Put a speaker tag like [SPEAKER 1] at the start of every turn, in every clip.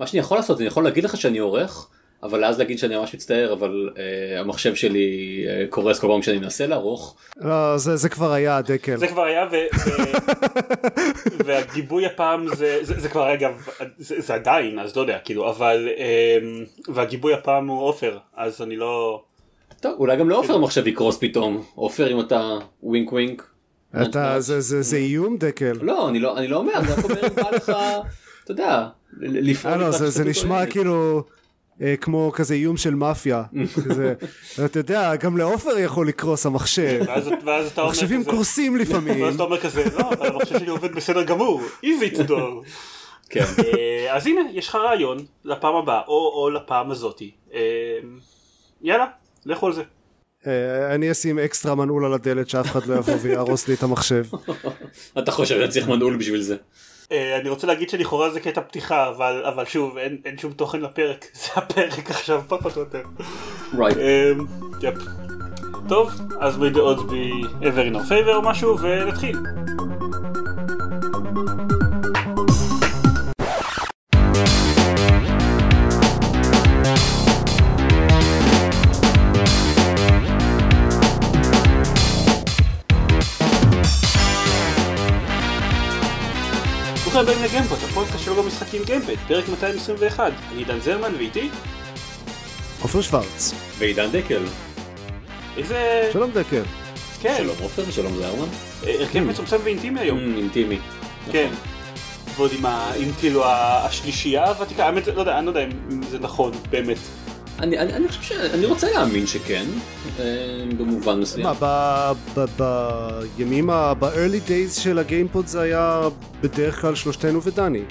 [SPEAKER 1] מה שאני יכול לעשות אני יכול להגיד לך שאני עורך אבל אז להגיד שאני ממש מצטער אבל uh, המחשב שלי uh, קורס כל פעם כשאני מנסה לערוך.
[SPEAKER 2] לא, זה, זה כבר היה הדקל.
[SPEAKER 3] זה כבר היה ו... ו... והגיבוי הפעם זה, זה, זה כבר אגב זה, זה עדיין אז לא יודע כאילו אבל um, והגיבוי הפעם הוא עופר אז אני לא.
[SPEAKER 1] טוב אולי גם לעופר המחשב יקרוס פתאום עופר אם אתה ווינק ווינק.
[SPEAKER 2] אתה זה זה זה איום דקל.
[SPEAKER 1] לא אני לא אני לא אומר אני רק אומר אם בא לך אתה יודע לפעול.
[SPEAKER 2] אה, לא, זה, זה נשמע כאילו אה, כמו כזה איום של מאפיה. כזה, אתה יודע, גם לעופר יכול לקרוס המחשב.
[SPEAKER 3] ואז, ואז אתה אומר
[SPEAKER 2] מחשבים
[SPEAKER 3] כזה,
[SPEAKER 2] קורסים לפעמים.
[SPEAKER 3] ואז אתה אומר כזה לא אבל המחשב שלי עובד בסדר גמור easy to do.
[SPEAKER 1] כן.
[SPEAKER 3] אה, אז הנה יש לך רעיון לפעם הבאה או, או לפעם הזאתי. יאללה לכו על זה.
[SPEAKER 2] אני אשים אקסטרה מנעול על הדלת שאף אחד לא יבוא ויהרוס לי את המחשב.
[SPEAKER 1] אתה חושב שאני צריך מנעול בשביל זה.
[SPEAKER 3] אה, אני רוצה להגיד שלכאורה זה קטע פתיחה אבל אבל שוב אין, אין שום תוכן לפרק זה הפרק עכשיו פחות או יותר.
[SPEAKER 1] Right.
[SPEAKER 3] אמ, יפ. טוב אז may the odds be ever in our favor או משהו ונתחיל. ברוכים הבאים לגיימפוד, הפודקאסט של וואלה משחקים גיימפוד, פרק 221. אני דן זרמן ואיתי
[SPEAKER 2] עופר שוורץ.
[SPEAKER 1] ועידן דקל.
[SPEAKER 3] איזה...
[SPEAKER 2] שלום דקל.
[SPEAKER 3] כן,
[SPEAKER 1] שלום עופר שלום זרמן.
[SPEAKER 3] אה, הרכב מצומצם ואינטימי היום.
[SPEAKER 1] Mm, אינטימי.
[SPEAKER 3] כן. ועוד עם, כאילו השלישייה הוותיקה, האמת, לא יודע, אני לא יודע אם זה נכון, באמת.
[SPEAKER 1] אני, אני, אני חושב שאני רוצה להאמין שכן אה, במובן מסוים.
[SPEAKER 2] מה, ב- ב- בימים, ה- ב-early days של הגיימפוד זה היה בדרך כלל שלושתנו ודני.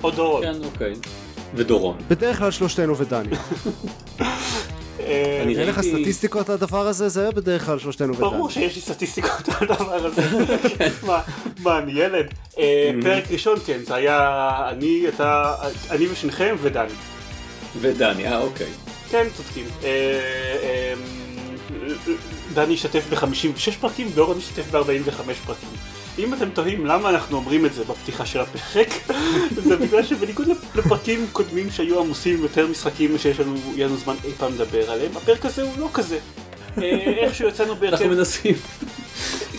[SPEAKER 3] עוד דורון.
[SPEAKER 1] כן אוקיי. ודורון.
[SPEAKER 2] בדרך כלל שלושתנו ודני.
[SPEAKER 3] אה,
[SPEAKER 1] אני
[SPEAKER 2] אין לך סטטיסטיקות על הדבר הזה? זה היה בדרך כלל שלושתנו ודני.
[SPEAKER 3] ברור שיש לי סטטיסטיקות על הדבר הזה. מה, מה, אני ילד? אה, פרק ראשון כן, זה היה אני, אתה, אני ושניכם ודני.
[SPEAKER 1] ודני אה אוקיי.
[SPEAKER 3] כן, צודקים. אה, אה, דני השתתף ב-56 פרקים, דורון השתתף ב-45 פרקים. אם אתם תוהים למה אנחנו אומרים את זה בפתיחה של הפרק, זה בגלל שבניגוד לפרקים קודמים שהיו עמוסים יותר משחקים שיש לנו, יהיה לנו זמן אי פעם לדבר עליהם, הפרק הזה הוא לא כזה. אה, איכשהו יצאנו
[SPEAKER 1] אנחנו
[SPEAKER 3] בהרכב,
[SPEAKER 1] מנסים,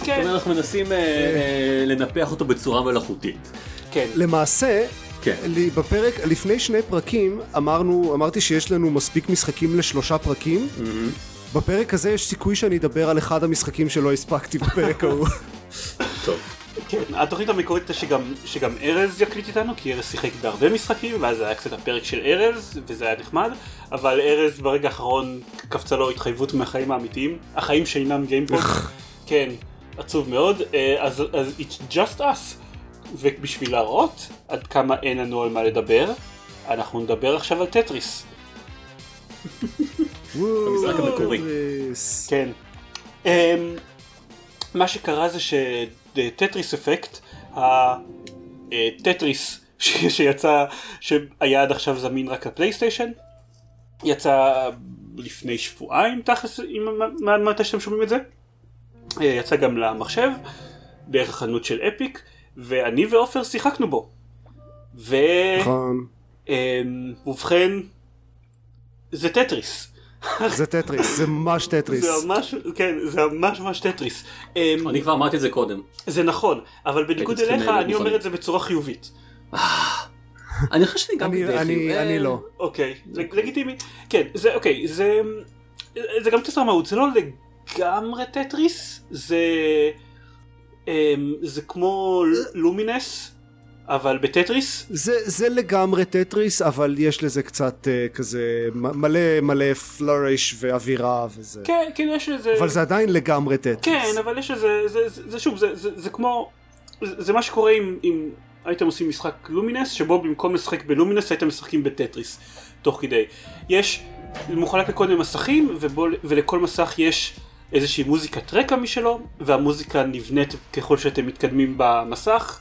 [SPEAKER 3] כן,
[SPEAKER 1] אנחנו מנסים אה, אה, לנפח אותו בצורה מלאכותית.
[SPEAKER 3] כן,
[SPEAKER 2] למעשה,
[SPEAKER 1] כן.
[SPEAKER 2] בפרק, לפני שני פרקים, אמרנו, אמרתי שיש לנו מספיק משחקים לשלושה פרקים. בפרק הזה יש סיכוי שאני אדבר על אחד המשחקים שלא הספקתי בפרק ההוא.
[SPEAKER 1] טוב.
[SPEAKER 3] כן, התוכנית המקורית הייתה שגם, שגם ארז יקליט איתנו, כי ארז שיחק בהרבה משחקים, ואז זה היה קצת הפרק של ארז, וזה היה נחמד, אבל ארז ברגע האחרון קפצה לו התחייבות מהחיים האמיתיים, החיים שאינם גיימפוד, כן, עצוב מאוד, אה, אז, אז it's just us, ובשביל להראות עד כמה אין לנו על מה לדבר, אנחנו נדבר עכשיו על טטריס.
[SPEAKER 1] המשחק המקורי.
[SPEAKER 3] כן. Um, מה שקרה זה שטטריס אפקט, הטטריס שיצא, שהיה עד עכשיו זמין רק לפלייסטיישן, יצא לפני שבועיים תכלס, מתי שאתם שומעים את זה, אה, יצא גם למחשב, דרך החנות של אפיק, ואני ועופר שיחקנו בו. ו...
[SPEAKER 2] נכון.
[SPEAKER 3] אמ, ובכן, זה טטריס.
[SPEAKER 2] זה טטריס, זה ממש טטריס.
[SPEAKER 3] זה ממש, כן, זה ממש ממש טטריס. אמ,
[SPEAKER 1] אני כבר אמרתי את זה קודם.
[SPEAKER 3] זה נכון, אבל בניגוד אליך, אני אומר. את זה בצורה חיובית.
[SPEAKER 1] אני חושב שאני גם...
[SPEAKER 2] אני-
[SPEAKER 1] אה,
[SPEAKER 2] לא.
[SPEAKER 3] אוקיי, לגיטימי. כן, זה אוקיי, זה זה גם קצת רמאות, זה לא לגמרי טטריס, זה זה כמו לומינס, אבל בטטריס.
[SPEAKER 2] זה, זה לגמרי טטריס, אבל יש לזה קצת uh, כזה מלא מלא flourish ואווירה וזה.
[SPEAKER 3] כן, כאילו יש לזה...
[SPEAKER 2] אבל זה עדיין לגמרי טטריס.
[SPEAKER 3] כן, אבל יש איזה, זה, זה, זה שוב, זה, זה, זה כמו, זה, זה מה שקורה אם, אם הייתם עושים משחק לומינס, שבו במקום לשחק בלומינס הייתם משחקים בטטריס, תוך כדי. יש, מחולק לכל מיני מסכים, ובו, ולכל מסך יש איזושהי מוזיקת רקע משלו, והמוזיקה נבנית ככל שאתם מתקדמים במסך,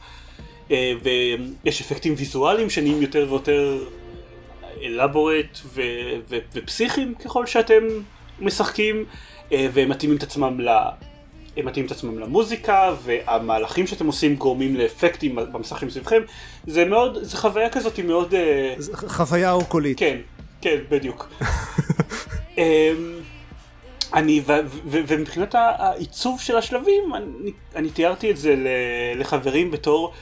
[SPEAKER 3] אה, ויש אפקטים ויזואליים שנהיים יותר ויותר אלבורט ו- ו- ופסיכיים ככל שאתם משחקים, אה, והם מתאימים את עצמם ל... הם מתאים את עצמם למוזיקה, והמהלכים שאתם עושים גורמים לאפקטים במסכים סביבכם, זה מאוד, זה חוויה כזאת היא מאוד... אה,
[SPEAKER 2] חוויה אורקולית.
[SPEAKER 3] כן, כן, בדיוק. אני, ו, ו, ומבחינת העיצוב של השלבים, אני, אני תיארתי את זה לחברים בתור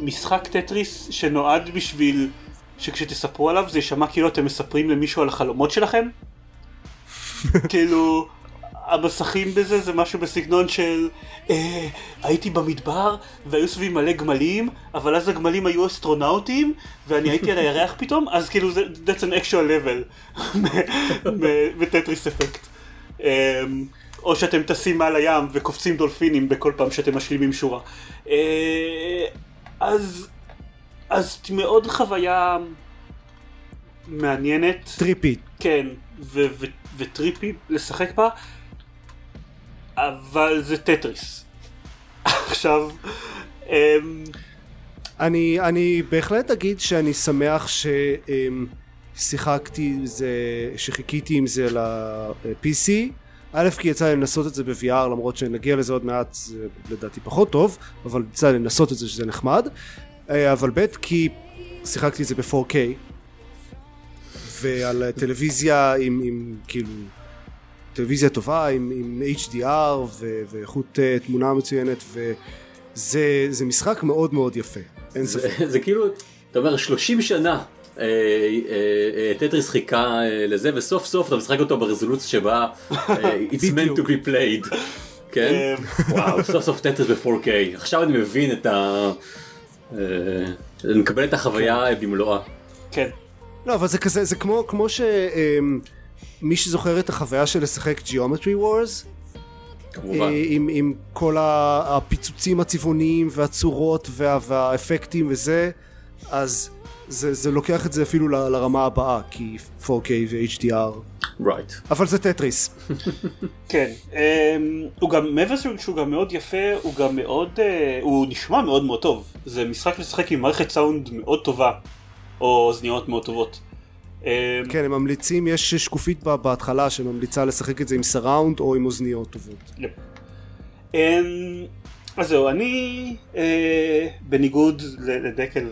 [SPEAKER 3] משחק טטריס שנועד בשביל שכשתספרו עליו זה יישמע כאילו אתם מספרים למישהו על החלומות שלכם. כאילו, המסכים בזה זה משהו בסגנון של אה, הייתי במדבר והיו סביבי מלא גמלים אבל אז הגמלים היו אסטרונאוטים ואני הייתי על הירח פתאום אז כאילו זה that's an actual level בטטריס אפקט. אה, או שאתם טסים מעל הים וקופצים דולפינים בכל פעם שאתם משלימים שורה. אה, אז אז מאוד חוויה מעניינת.
[SPEAKER 2] טריפית.
[SPEAKER 3] כן, וטריפי לשחק בה. אבל זה טטריס. עכשיו, אמ,
[SPEAKER 2] אני, אני בהחלט אגיד שאני שמח ששיחקתי עם זה, שחיכיתי עם זה ל-PC. א', כי יצא לי לנסות את זה ב-VR, למרות שנגיע לזה עוד מעט, זה לדעתי פחות טוב, אבל יצא לי לנסות את זה שזה נחמד. אה, אבל ב', כי שיחקתי את זה ב-4K, ועל טלוויזיה עם, עם כאילו טלוויזיה טובה עם, עם HDR ו, ואיכות uh, תמונה מצוינת וזה משחק מאוד מאוד יפה, אין ספק.
[SPEAKER 1] זה, זה כאילו, אתה אומר 30 שנה אה, אה, טטריס חיכה לזה וסוף סוף אתה משחק אותו ברזולוציה שבה it's meant to be played. כן? וואו, סוף סוף טטריס ב-4K. עכשיו אני מבין את ה... אני מקבל את החוויה במלואה.
[SPEAKER 3] כן.
[SPEAKER 2] לא, אבל זה כזה, זה כמו, כמו ש... מי שזוכר את החוויה של לשחק Geometry Wars,
[SPEAKER 1] כמובן. אה,
[SPEAKER 2] עם, עם כל הפיצוצים הצבעוניים והצורות וה, והאפקטים וזה, אז זה, זה לוקח את זה אפילו ל, לרמה הבאה, כי 4K ו-HDR.
[SPEAKER 1] Right.
[SPEAKER 2] אבל זה טטריס.
[SPEAKER 3] כן, um, הוא גם, מעבר לזה שהוא גם מאוד יפה, הוא גם מאוד, uh, הוא נשמע מאוד מאוד טוב. זה משחק לשחק עם מערכת סאונד מאוד טובה, או אוזניות מאוד טובות.
[SPEAKER 2] אמ, כן, הם ממליצים, יש שקופית בהתחלה שממליצה לשחק את זה עם סראונד או עם אוזניות טובות.
[SPEAKER 3] אמ, אז זהו, אני אה, בניגוד לדקל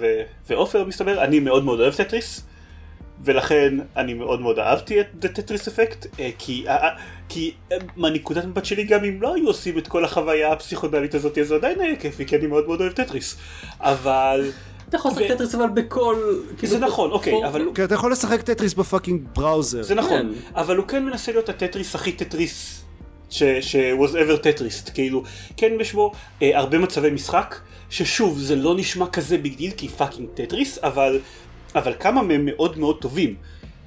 [SPEAKER 3] ועופר מסתבר, אני מאוד מאוד אוהב טטריס. ולכן אני מאוד מאוד אהבתי את Tetris Effect אה, כי, אה, כי מהנקודת מבט שלי גם אם לא היו עושים את כל החוויה הפסיכודלית הזאת אז זה עדיין היה כיפי כי אני מאוד מאוד אוהב טטריס אבל
[SPEAKER 1] אתה יכול לשחק טטריס אבל בכל...
[SPEAKER 3] זה נכון, אוקיי, אבל...
[SPEAKER 2] כן, אתה יכול לשחק טטריס בפאקינג בראוזר.
[SPEAKER 3] זה נכון, כן. אבל הוא כן מנסה להיות הטטריס הכי טטריס ש-was ever Tetrised, כאילו, כן יש בו אה, הרבה מצבי משחק, ששוב, זה לא נשמע כזה big deal כי fucking טטריס, אבל, אבל כמה מהם מאוד מאוד טובים.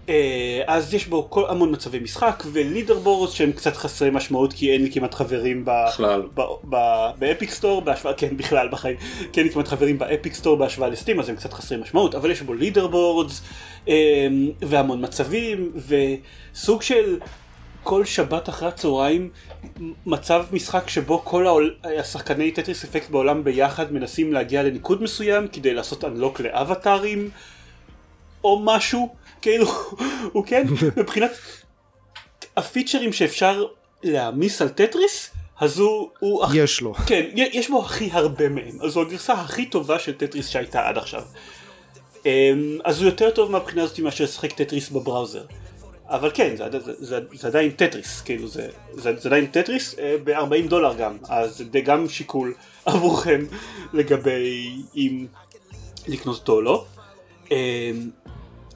[SPEAKER 3] אה, אז יש בו כל המון מצבי משחק ו-leaderboards שהם קצת חסרי משמעות כי אין לי כמעט חברים ב-Epic Store בהשוואה כן בכלל בחיים כי אין לי כמעט חברים ב-Epic Store בהשוואה ל-Steam אז הם קצת חסרי משמעות אבל יש בו leaderboards אה, והמון מצבים וסוג של כל שבת אחרי הצהריים מצב משחק שבו כל העול, השחקני Tetris Effect בעולם ביחד מנסים להגיע לניקוד מסוים כדי לעשות unlock לאבטארים או משהו כאילו, הוא כן, מבחינת הפיצ'רים שאפשר להעמיס על טטריס, אז הוא... הוא
[SPEAKER 2] יש לו.
[SPEAKER 3] כן, יש בו הכי הרבה מהם, אז זו הגרסה הכי טובה של טטריס שהייתה עד עכשיו. אמ, אז הוא יותר טוב מהבחינה הזאת מאשר לשחק טטריס ב-browser. אבל כן, זה, זה, זה, זה עדיין טטריס, כאילו זה, זה, זה עדיין טטריס אה, ב-40 דולר גם, אז זה גם שיקול עבורכם לגבי אם לקנות אותו או לא. אמ,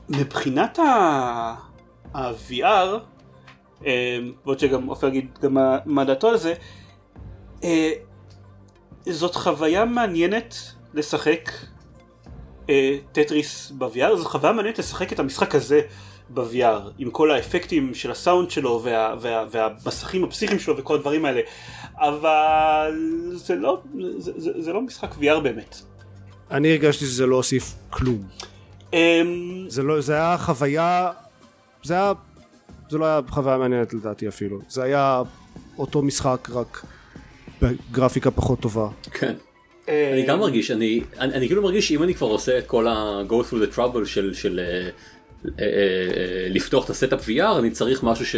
[SPEAKER 3] מבחינת ה-VR, אה, ועוד שגם עופר יגיד גם מה דעתו על זה, אה, זאת חוויה מעניינת לשחק אה, טטריס ב-VR, זו חוויה מעניינת לשחק את המשחק הזה ב-VR, עם כל האפקטים של הסאונד שלו וה, וה, והמסכים הפסיכיים שלו וכל הדברים האלה, אבל זה לא, זה, זה, זה לא משחק VR באמת.
[SPEAKER 2] אני הרגשתי שזה לא הוסיף כלום. אמ, זה לא, זה היה חוויה, זה היה, זה לא היה חוויה מעניינת לדעתי אפילו, זה היה אותו משחק רק בגרפיקה פחות טובה.
[SPEAKER 1] כן. אה, אני גם מרגיש, אני, אני, אני כאילו מרגיש שאם אני כבר עושה את כל ה-go through the trouble של, של uh, לפתוח את ה-setup VR, אני צריך משהו ש,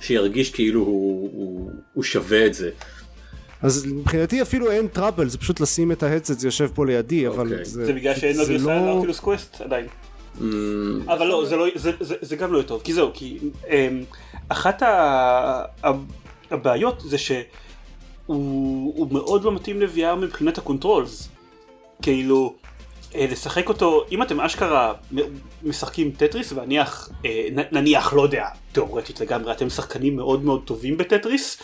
[SPEAKER 1] שירגיש כאילו הוא, הוא, הוא שווה את זה.
[SPEAKER 2] אז מבחינתי אפילו אין trouble, זה פשוט לשים את ה-headset, זה יושב פה לידי, אבל
[SPEAKER 3] אוקיי. זה... זה בגלל שאין לו גרסה לא- ל-Oculus Quest עדיין. Mm. אבל לא, זה, לא זה, זה, זה גם לא טוב, כי זהו, כי אמ, אחת הבעיות זה שהוא מאוד לא מתאים ל-VR מבחינת ה-controls. כאילו, אה, לשחק אותו, אם אתם אשכרה משחקים טטריס, ונניח, אה, נניח, לא יודע, תאורטית לגמרי, אתם שחקנים מאוד מאוד טובים בטטריס,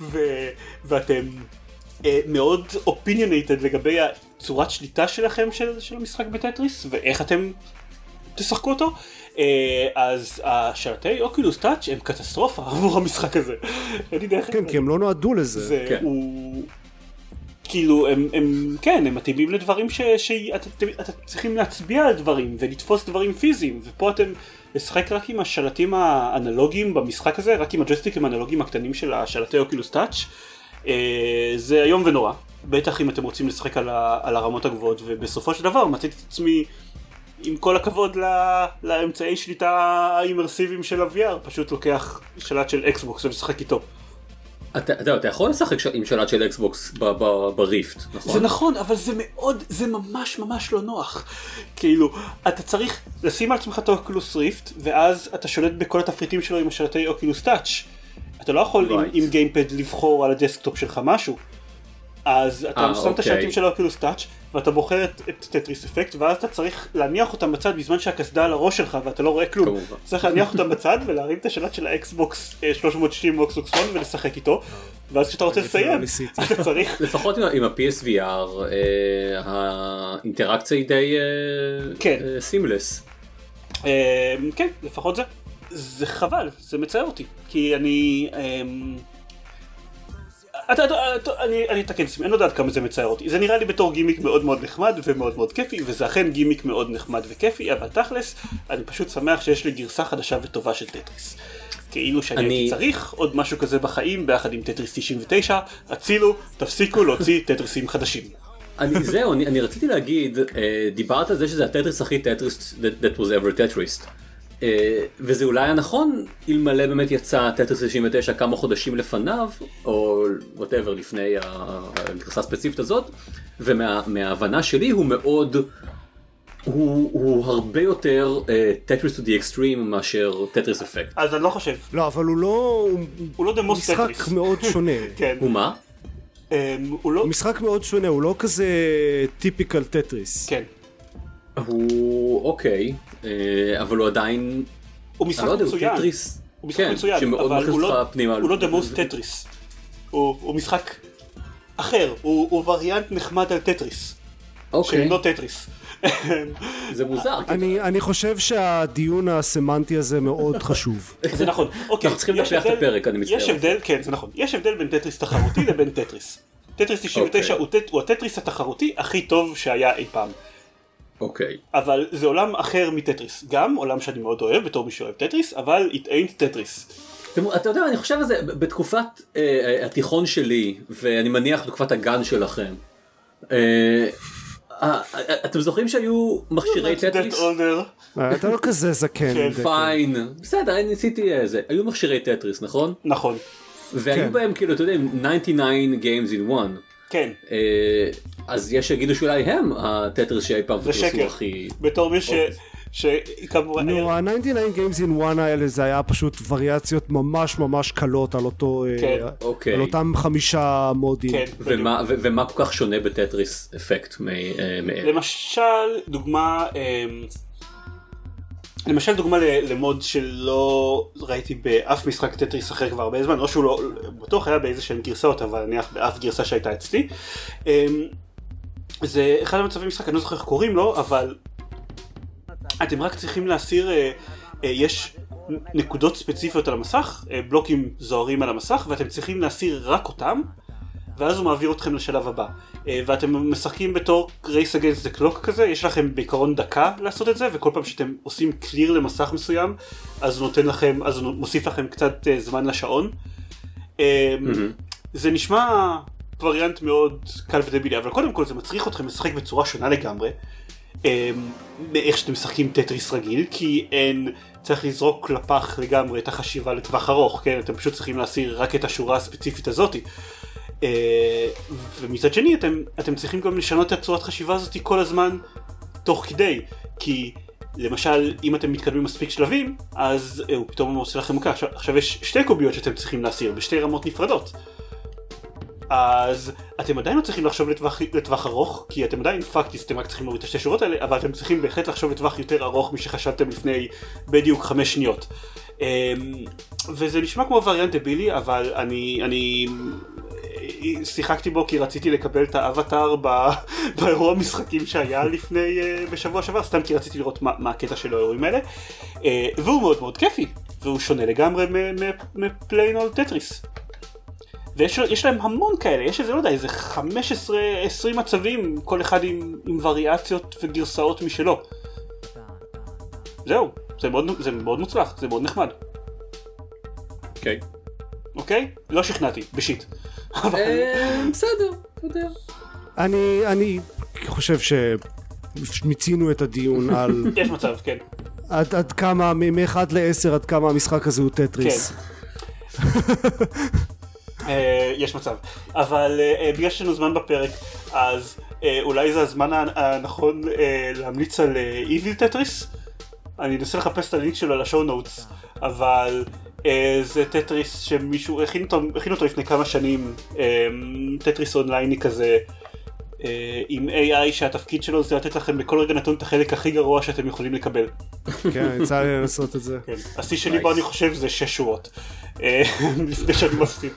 [SPEAKER 3] ו, ואתם אה, מאוד opinionated לגבי הצורת שליטה שלכם של, של המשחק בטטריס, ואיך אתם תשחקו אותו, אז השלטי אוקילוס טאץ' הם קטסטרופה עבור המשחק הזה.
[SPEAKER 2] כן, כי הם לא נועדו לזה.
[SPEAKER 3] זה, כן. הוא... כאילו הם, הם כן הם מתאימים לדברים שאתם צריכים להצביע על דברים ולתפוס דברים פיזיים ופה אתם לשחק רק עם השלטים האנלוגיים במשחק הזה רק עם הג'ויסטיקים האנלוגיים הקטנים של השלטי אוקילוס טאץ' אה, זה איום ונורא בטח אם אתם רוצים לשחק על, ה, על הרמות הגבוהות ובסופו של דבר מצאתי את עצמי עם כל הכבוד לה, לאמצעי שליטה האימרסיביים של ה-VR פשוט לוקח שלט של Xbox ומשחק איתו.
[SPEAKER 1] אתה, אתה, אתה יכול לשחק עם שלט של Xbox ב-Rift, נכון?
[SPEAKER 3] זה נכון, אבל זה מאוד, זה ממש ממש לא נוח. כאילו, אתה צריך לשים על עצמך את ה-Oculus Rift, ואז אתה שולט בכל התפריטים שלו עם השלטי Oculus Touch. אתה לא יכול right. עם, עם gamepad לבחור על הדסקטופ שלך משהו. אז אתה אה, אה, שם אוקיי. את השלטים של ה-Oculus Touch ואתה בוחר את, את Tetris Effect ואז אתה צריך להניח אותם בצד בזמן שהקסדה על הראש שלך ואתה לא רואה כלום. כמובן. צריך להניח אותם בצד ולהרים את השלט של ה-Xbox 360 או Xbox 1 ולשחק איתו ואז כשאתה רוצה לסיים לא אתה צריך.
[SPEAKER 1] לפחות עם ה-PSVR אה, האינטראקציה היא די seamless.
[SPEAKER 3] כן. אה, כן לפחות זה. זה חבל זה מצער אותי כי אני. אתה, אתה, אני, אתקן את עצמי, אני לא יודע עד כמה זה מצער אותי. זה נראה לי בתור גימיק מאוד מאוד נחמד ומאוד מאוד כיפי, וזה אכן גימיק מאוד נחמד וכיפי, אבל תכלס, אני פשוט שמח שיש לי גרסה חדשה וטובה של טטריס. כאילו שאני אני... הייתי צריך עוד משהו כזה בחיים, ביחד עם טטריס 99, הצילו, תפסיקו להוציא טטריסים חדשים.
[SPEAKER 1] אני זהו, אני, אני רציתי להגיד, אה, דיברת על זה שזה הטטריס הכי טטריס that, that was ever Tetrised. אה, וזה אולי היה נכון אלמלא באמת יצא טטריס 99 כמה חודשים לפניו או whatever לפני הגרסה הספציפית הזאת ומההבנה שלי הוא מאוד הוא, הוא הרבה יותר טטריס to the extreme מאשר Tetris Effect.
[SPEAKER 3] אז אני לא חושב.
[SPEAKER 2] לא אבל הוא לא
[SPEAKER 3] הוא לא דמוס
[SPEAKER 2] משחק
[SPEAKER 3] טטריס.
[SPEAKER 2] מאוד שונה.
[SPEAKER 1] כן. הוא מה?
[SPEAKER 3] Um, הוא לא...
[SPEAKER 2] משחק מאוד שונה הוא לא כזה typical טטריס.
[SPEAKER 3] כן.
[SPEAKER 1] הוא אוקיי, אה, אבל הוא עדיין...
[SPEAKER 3] הוא משחק לא מצוין. טטריס, הוא משחק כן, מצוין, אבל הוא לא, הוא לא the most טטריס. הוא, הוא משחק אחר, הוא, הוא וריאנט נחמד על טטריס.
[SPEAKER 1] אוקיי.
[SPEAKER 3] לא טטריס.
[SPEAKER 1] זה מוזר.
[SPEAKER 2] אני, אני חושב שהדיון הסמנטי הזה מאוד חשוב.
[SPEAKER 3] זה נכון. אוקיי.
[SPEAKER 1] אנחנו צריכים לפתח את הפרק, אני מצטער.
[SPEAKER 3] יש הבדל, כן, זה נכון. יש הבדל בין טטריס תחרותי לבין טטריס. טטריס 99 אוקיי. הוא הטטריס התחרותי הכי טוב שהיה אי פעם.
[SPEAKER 1] אוקיי.
[SPEAKER 3] Okay. אבל זה עולם אחר מטטריס. גם עולם שאני מאוד אוהב בתור מי שאוהב טטריס, אבל it ain't טטריס.
[SPEAKER 1] אתה יודע, אני חושב על זה בתקופת אה, התיכון שלי, ואני מניח בתקופת הגן שלכם. אה, אה, אתם זוכרים שהיו מכשירי טטריס?
[SPEAKER 2] אתה לא כזה זקן. כן.
[SPEAKER 1] fine. בסדר, אני ניסיתי איזה. היו מכשירי טטריס, נכון?
[SPEAKER 3] נכון.
[SPEAKER 1] והיו כן. בהם כאילו, אתה יודע, 99 games in one.
[SPEAKER 3] כן.
[SPEAKER 1] אז יש שיגידו שאולי הם הטטריס שאי פעם
[SPEAKER 3] פרסמו הכי... בתור מי ש... שכמובן...
[SPEAKER 2] נו, ה-99 Games in One האלה זה היה פשוט וריאציות ממש ממש קלות על אותו...
[SPEAKER 3] אה, כן,
[SPEAKER 1] אוקיי.
[SPEAKER 2] על אותם חמישה מודים.
[SPEAKER 3] כן,
[SPEAKER 1] ומה, ומה כל כך שונה בטטריס אפקט אה, מאלה?
[SPEAKER 3] למשל, דוגמה... למשל דוגמה למוד שלא ראיתי באף משחק טטריס אחר כבר הרבה זמן, או שהוא לא, בטוח היה באיזה שהן גרסאות, אבל נניח באף גרסה שהייתה אצלי. זה אחד המצבים משחק, אני לא זוכר איך קוראים לו, אבל אתם רק צריכים להסיר, אה, אה, יש נקודות ספציפיות על המסך, אה, בלוקים זוהרים על המסך, ואתם צריכים להסיר רק אותם, ואז הוא מעביר אתכם לשלב הבא. אה, ואתם משחקים בתור race against the clock כזה, יש לכם בעיקרון דקה לעשות את זה, וכל פעם שאתם עושים קליר למסך מסוים, אז הוא נותן לכם, אז הוא מוסיף לכם קצת אה, זמן לשעון. Mm-hmm. זה נשמע וריאנט מאוד קל ודבילי, אבל קודם כל זה מצריך אתכם לשחק בצורה שונה לגמרי. מאיך שאתם משחקים טטריס רגיל, כי אין, צריך לזרוק לפח לגמרי את החשיבה לטווח ארוך, כן? אתם פשוט צריכים להסיר רק את השורה הספציפית הזאתי. ומצד שני אתם, אתם צריכים גם לשנות את הצורת חשיבה הזאת כל הזמן תוך כדי, כי למשל אם אתם מתקדמים מספיק שלבים אז הוא פתאום עושה לכם מכה, עכשיו, עכשיו יש שתי קוביות שאתם צריכים להסיר בשתי רמות נפרדות. אז אתם עדיין לא צריכים לחשוב לטווח, לטווח ארוך, כי אתם עדיין פאקטיסט, אתם רק צריכים להוריד את השתי שורות האלה, אבל אתם צריכים בהחלט לחשוב לטווח יותר ארוך משחשבתם לפני בדיוק חמש שניות. אמ, וזה נשמע כמו וריאנט דבילי, אבל אני, אני שיחקתי בו כי רציתי לקבל את האבטאר באירוע משחקים שהיה לפני, אה, בשבוע שעבר, סתם כי רציתי לראות מה, מה הקטע של האירועים האלה. אה, והוא מאוד מאוד כיפי, והוא שונה לגמרי מפליין אול טטריס. ויש להם המון כאלה, יש איזה, לא יודע, איזה 15-20 מצבים, כל אחד עם, עם וריאציות וגרסאות משלו. זהו, זה מאוד, זה מאוד מוצלח, זה מאוד נחמד.
[SPEAKER 1] אוקיי. Okay.
[SPEAKER 3] אוקיי? Okay? לא שכנעתי, בשיט.
[SPEAKER 1] אה, בסדר, אתה יודע.
[SPEAKER 2] אני, אני חושב שמיצינו את הדיון על...
[SPEAKER 3] יש מצב, כן.
[SPEAKER 2] עד, עד כמה, מ-1 ל-10 עד כמה המשחק הזה הוא טטריס.
[SPEAKER 3] כן. אה, יש מצב. אבל אה, בגלל שיש לנו זמן בפרק, אז אולי זה הזמן הנכון להמליץ על evil טטריס? אני אנסה לחפש את הלינק שלו ל show notes, אבל אה, זה טטריס שמישהו הכין אותו, הכין אותו לפני כמה שנים, אה, טטריס אונלייני כזה, אה, עם AI שהתפקיד שלו זה לתת לכם בכל רגע נתון את החלק הכי גרוע שאתם יכולים לקבל.
[SPEAKER 2] כן, יצא לי לנסות את זה. כן.
[SPEAKER 3] השיא שלי בו אני חושב זה 6 שורות, לפני שאני מפסיד.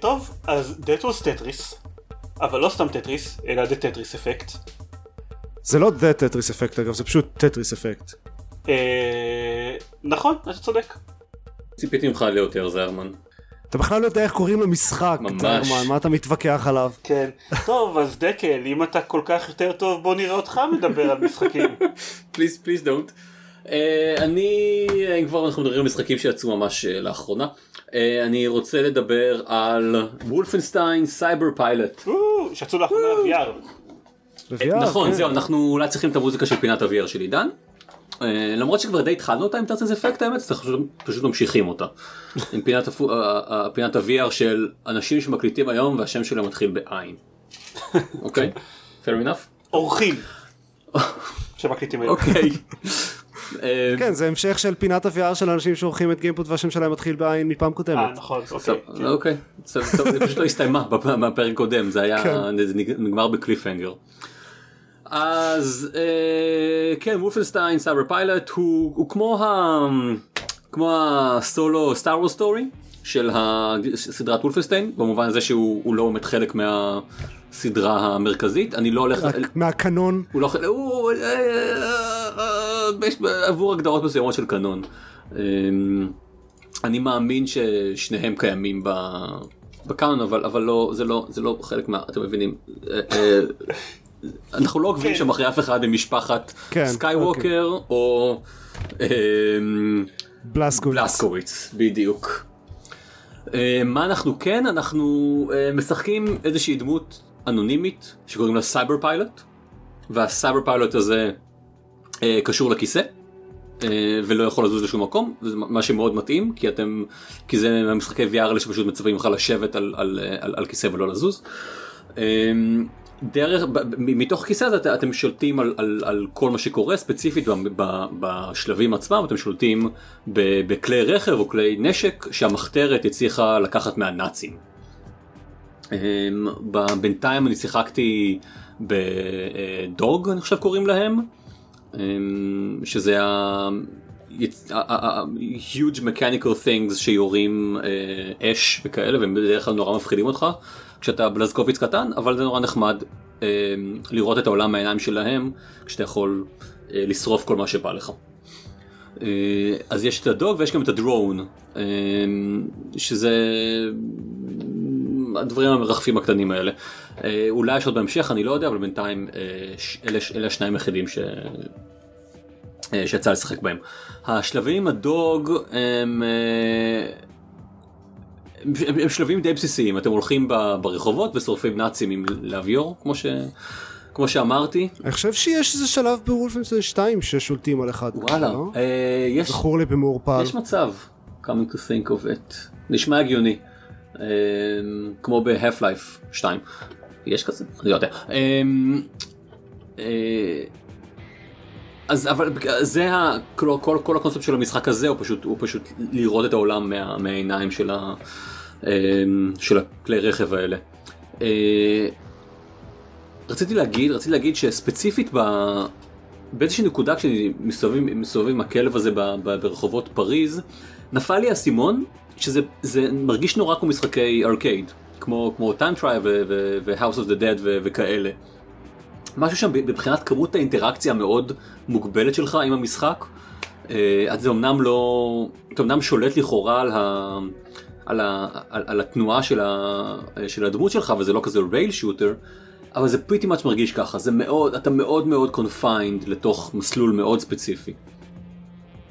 [SPEAKER 3] טוב, אז that was טטריס, אבל לא סתם טטריס, אלא the Tetris Effect.
[SPEAKER 2] זה לא the Tetris Effect אגב, זה פשוט Tetris Effect.
[SPEAKER 3] אה, נכון, אתה צודק.
[SPEAKER 1] ציפיתי ממך ליותר זרמן.
[SPEAKER 2] אתה בכלל לא יודע איך קוראים למשחק, זרמן, מה אתה מתווכח עליו?
[SPEAKER 3] כן. טוב, אז דקל, אם אתה כל כך יותר טוב, בוא נראה אותך מדבר על משחקים.
[SPEAKER 1] please, please don't. אני, אם כבר אנחנו מדברים על משחקים שיצאו ממש אה, לאחרונה, אה, אני רוצה לדבר על Wolfenstein Cyberpilot.
[SPEAKER 3] שיצאו לאחרונה
[SPEAKER 1] ל-VR. נכון, כן. זהו, אנחנו אולי צריכים את המוזיקה של פינת ה-VR של עידן. אה, למרות שכבר די התחלנו אותה עם Tetris Effect האמת, אז אנחנו פשוט ממשיכים אותה. עם פינת, פינת ה-VR של אנשים שמקליטים היום והשם שלהם מתחיל בעין. אוקיי? fair enough?
[SPEAKER 3] אורחים. שמקליטים היום.
[SPEAKER 1] אוקיי.
[SPEAKER 2] אה, כן זה המשך של פינת ה-VR של אנשים שעורכים את גיימפוד והשם שלהם מתחיל בעין מפעם קודמת.
[SPEAKER 3] אה נכון אוקיי.
[SPEAKER 1] כן. אוקיי. זה פשוט לא הסתיימה בפרק קודם זה היה כן. נגמר ב cliffhanger. אז אה, כן Wolfenstein Cyberpilot הוא, הוא כמו, ה, כמו ה Solo Star Wars Story של הסדרת Wolfenstein במובן הזה שהוא לא באמת חלק מהסדרה המרכזית. אני לא הולך
[SPEAKER 2] מהקנון.
[SPEAKER 1] הוא לא הוא אה, אה, עבור הגדרות מסוימות של קנון. אני מאמין ששניהם קיימים בקאנון אבל אבל לא זה לא זה לא חלק מה אתם מבינים אנחנו לא עוקבים כן. שם אחרי אף אחד ממשפחת כן, סקייווקר אוקיי. או
[SPEAKER 2] אמ,
[SPEAKER 1] בלסקוביץ בדיוק. אה, מה אנחנו כן אנחנו אה, משחקים איזושהי דמות אנונימית שקוראים לה Cyberpilot וה Cyberpilot הזה אה, קשור לכיסא. ולא יכול לזוז לשום מקום זה מה שמאוד מתאים כי אתם כי זה המשחקי VR שפשוט מצווים לך לשבת על, על, על, על כיסא ולא לזוז. דרך, מתוך כיסא הזה אתם שולטים על, על, על כל מה שקורה ספציפית בשלבים עצמם, אתם שולטים בכלי רכב או כלי נשק שהמחתרת הצליחה לקחת מהנאצים. אמ, בינתיים אני שיחקתי בדוג אני חושב קוראים להם, אמ, שזה ה... huge mechanical things שיורים אה, אש וכאלה והם בדרך כלל נורא מפחידים אותך. כשאתה בלזקוביץ קטן, אבל זה נורא נחמד אה, לראות את העולם מהעיניים שלהם, כשאתה יכול אה, לשרוף כל מה שבא לך. אה, אז יש את הדוג ויש גם את הדרון, אה, שזה הדברים המרחפים הקטנים האלה. אה, אולי יש עוד בהמשך, אני לא יודע, אבל בינתיים אה, אלה, אלה השניים היחידים ש... אה, שיצא לשחק בהם. השלבים עם הדוג הם... אה, הם, הם שלבים די בסיסיים אתם הולכים ברחובות ושורפים נאצים עם להביור כמו ש... כמו שאמרתי.
[SPEAKER 2] אני חושב שיש איזה שלב בוולפנשטיין 2 ששולטים על אחד.
[SPEAKER 1] וואלה. לא? אה, יש...
[SPEAKER 2] זכור לי במעורפל.
[SPEAKER 1] יש מצב. coming to think of it. נשמע הגיוני. כמו ב-Half-Life 2. יש כזה? אני לא יודע. אז אבל זה ה, כל, כל, כל הקונספט של המשחק הזה הוא פשוט הוא פשוט לראות את העולם מה, מהעיניים של, ה, של הכלי רכב האלה. רציתי להגיד רציתי להגיד שספציפית ב... באיזושהי נקודה כשאני מסתובב, מסתובב עם הכלב הזה ב, ב, ברחובות פריז נפל לי האסימון שזה זה מרגיש נורא כמו משחקי ארקייד כמו כמו Time Crisis ו House of the Dead וכאלה. משהו שם מבחינת כמות האינטראקציה המאוד מוגבלת שלך עם המשחק. אה, אז זה אמנם לא, אתה אמנם שולט לכאורה על, ה, על, ה, על, על התנועה של, ה, של הדמות שלך וזה לא כזה rail shooter, אבל זה pretty much מרגיש ככה, זה מאוד, אתה מאוד מאוד confined לתוך מסלול מאוד ספציפי.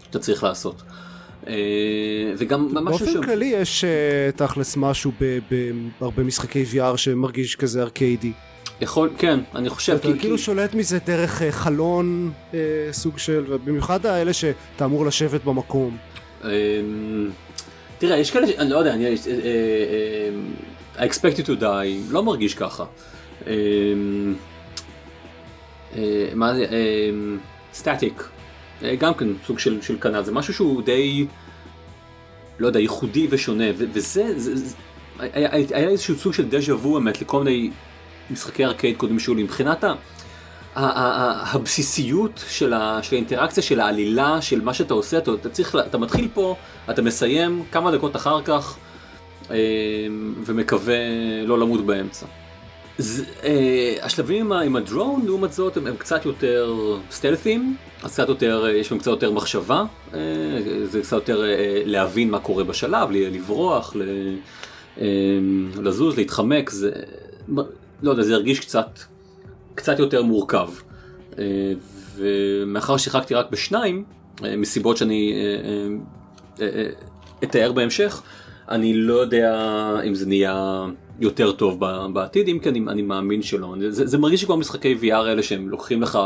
[SPEAKER 1] שאתה צריך לעשות. אה, וגם
[SPEAKER 2] משהו באופן כללי יש אה, תכלס משהו בהרבה משחקי VR שמרגיש כזה ארקיידי.
[SPEAKER 1] יכול, כן, אני חושב.
[SPEAKER 2] אתה כי, כאילו כי... שולט מזה דרך אה, חלון אה, סוג של, ובמיוחד האלה שאתה אמור לשבת במקום. אה,
[SPEAKER 1] תראה, יש כאלה, אני לא יודע, אני... אה, אה, I expect you to die, לא מרגיש ככה. אה, אה, מה זה? סטטיק. אה, גם כן סוג של, של כנ"ל, זה משהו שהוא די, לא יודע, ייחודי ושונה, ו- וזה, זה, זה, היה, היה איזשהו סוג של דז'ה וו אמת לכל מיני משחקי ארקייד קודמים שהיו לי, מבחינת. הבסיסיות של, של האינטראקציה, של העלילה, של מה שאתה עושה, אתה, אתה צריך, אתה מתחיל פה, אתה מסיים כמה דקות אחר כך אה, ומקווה לא למות באמצע. זה, אה, השלבים עם, עם הדרון לעומת זאת הם, הם קצת יותר סטלפים, אז קצת יותר, אה, יש בהם קצת יותר מחשבה, אה, זה קצת יותר אה, להבין מה קורה בשלב, לברוח, ל, אה, לזוז, להתחמק, זה, לא יודע, זה הרגיש קצת, קצת יותר מורכב. אה, ומאחר ששיחקתי רק בשניים, אה, מסיבות שאני אה, אתאר בהמשך, אני לא יודע אם זה נהיה יותר טוב בעתיד, אם כן אני, מאמין שלא. זה, זה מרגיש כמו משחקי VR האלה שהם לוקחים לך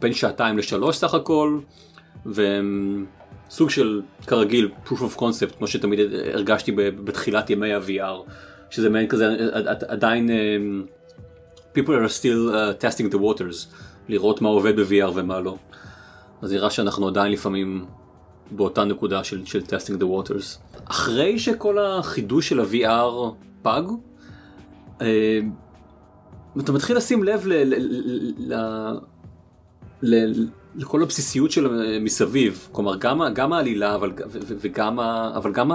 [SPEAKER 1] בין שעתיים לשלוש סך הכל, והם סוג של כרגיל proof of concept, כמו שתמיד הרגשתי בתחילת ימי ה-VR, שזה מעין כזה עדיין people are still uh, testing the waters, לראות מה עובד ב-VR ומה לא. אז נראה שאנחנו עדיין לפעמים באותה נקודה של, של testing the waters. אחרי שכל החידוש של ה-VR פג, אה, אתה מתחיל לשים לב ל, ל, ל, ל, ל, לכל הבסיסיות של מסביב, כלומר גם, גם העלילה אבל, וגם, אבל גם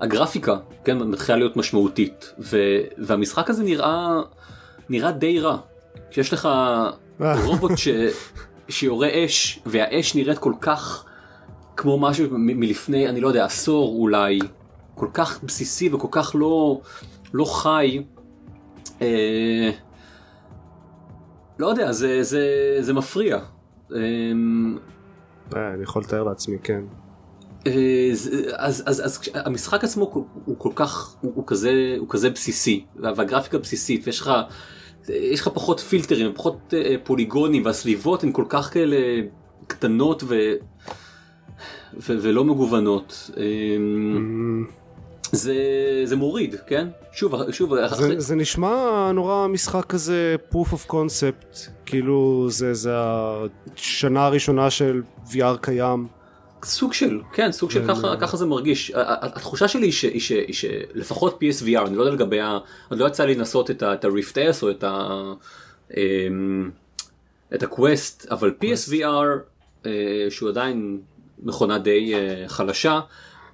[SPEAKER 1] הגרפיקה, כן, מתחילה להיות משמעותית, ו, והמשחק הזה נראה נראה די רע. כשיש לך רובוט ש... שיורה אש, והאש נראית כל כך כמו משהו מ- מלפני, אני לא יודע, עשור אולי, כל כך בסיסי וכל כך לא, לא חי. אה... לא יודע, זה, זה, זה מפריע. אה...
[SPEAKER 2] אני יכול לתאר לעצמי, כן.
[SPEAKER 1] אה, אז, אז, אז המשחק עצמו הוא, הוא כל כך, הוא, הוא, כזה, הוא כזה בסיסי, והגרפיקה בסיסית, ויש לך יש לך פחות פילטרים, פחות אה, פוליגונים, והסביבות הן כל כך כאלה קטנות ו... ו... ולא מגוונות. אמ, mm. זה, זה מוריד, כן? שוב, שוב.
[SPEAKER 2] זה, אחרי... זה נשמע נורא משחק כזה proof of concept, כאילו זה, זה השנה הראשונה של VR קיים.
[SPEAKER 1] סוג של, כן, סוג של ככה, ככה זה מרגיש. התחושה שלי היא, ש, היא, ש, היא שלפחות PSVR, אני לא יודע לגבי ה... עוד לא יצא לי לנסות את ה-Rift S או את ה... אמ, את הקווסט, אבל PSVR, אה, שהוא עדיין מכונה די אה, חלשה,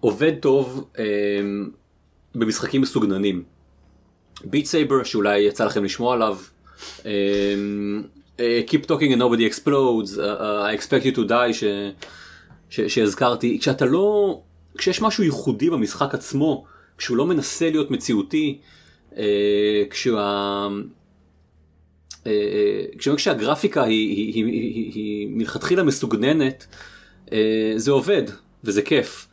[SPEAKER 1] עובד טוב אמ, במשחקים מסוגננים. ביט סייבר, שאולי יצא לכם לשמוע עליו, אמ, אה, Keep Talking and Nobody Explodes, I Expect You to Die, ש... שהזכרתי, כשאתה לא, כשיש משהו ייחודי במשחק עצמו, כשהוא לא מנסה להיות מציאותי, אה, כשה... אה, אה, כשהגרפיקה היא, היא, היא, היא, היא מלכתחילה מסוגננת, אה, זה עובד וזה כיף.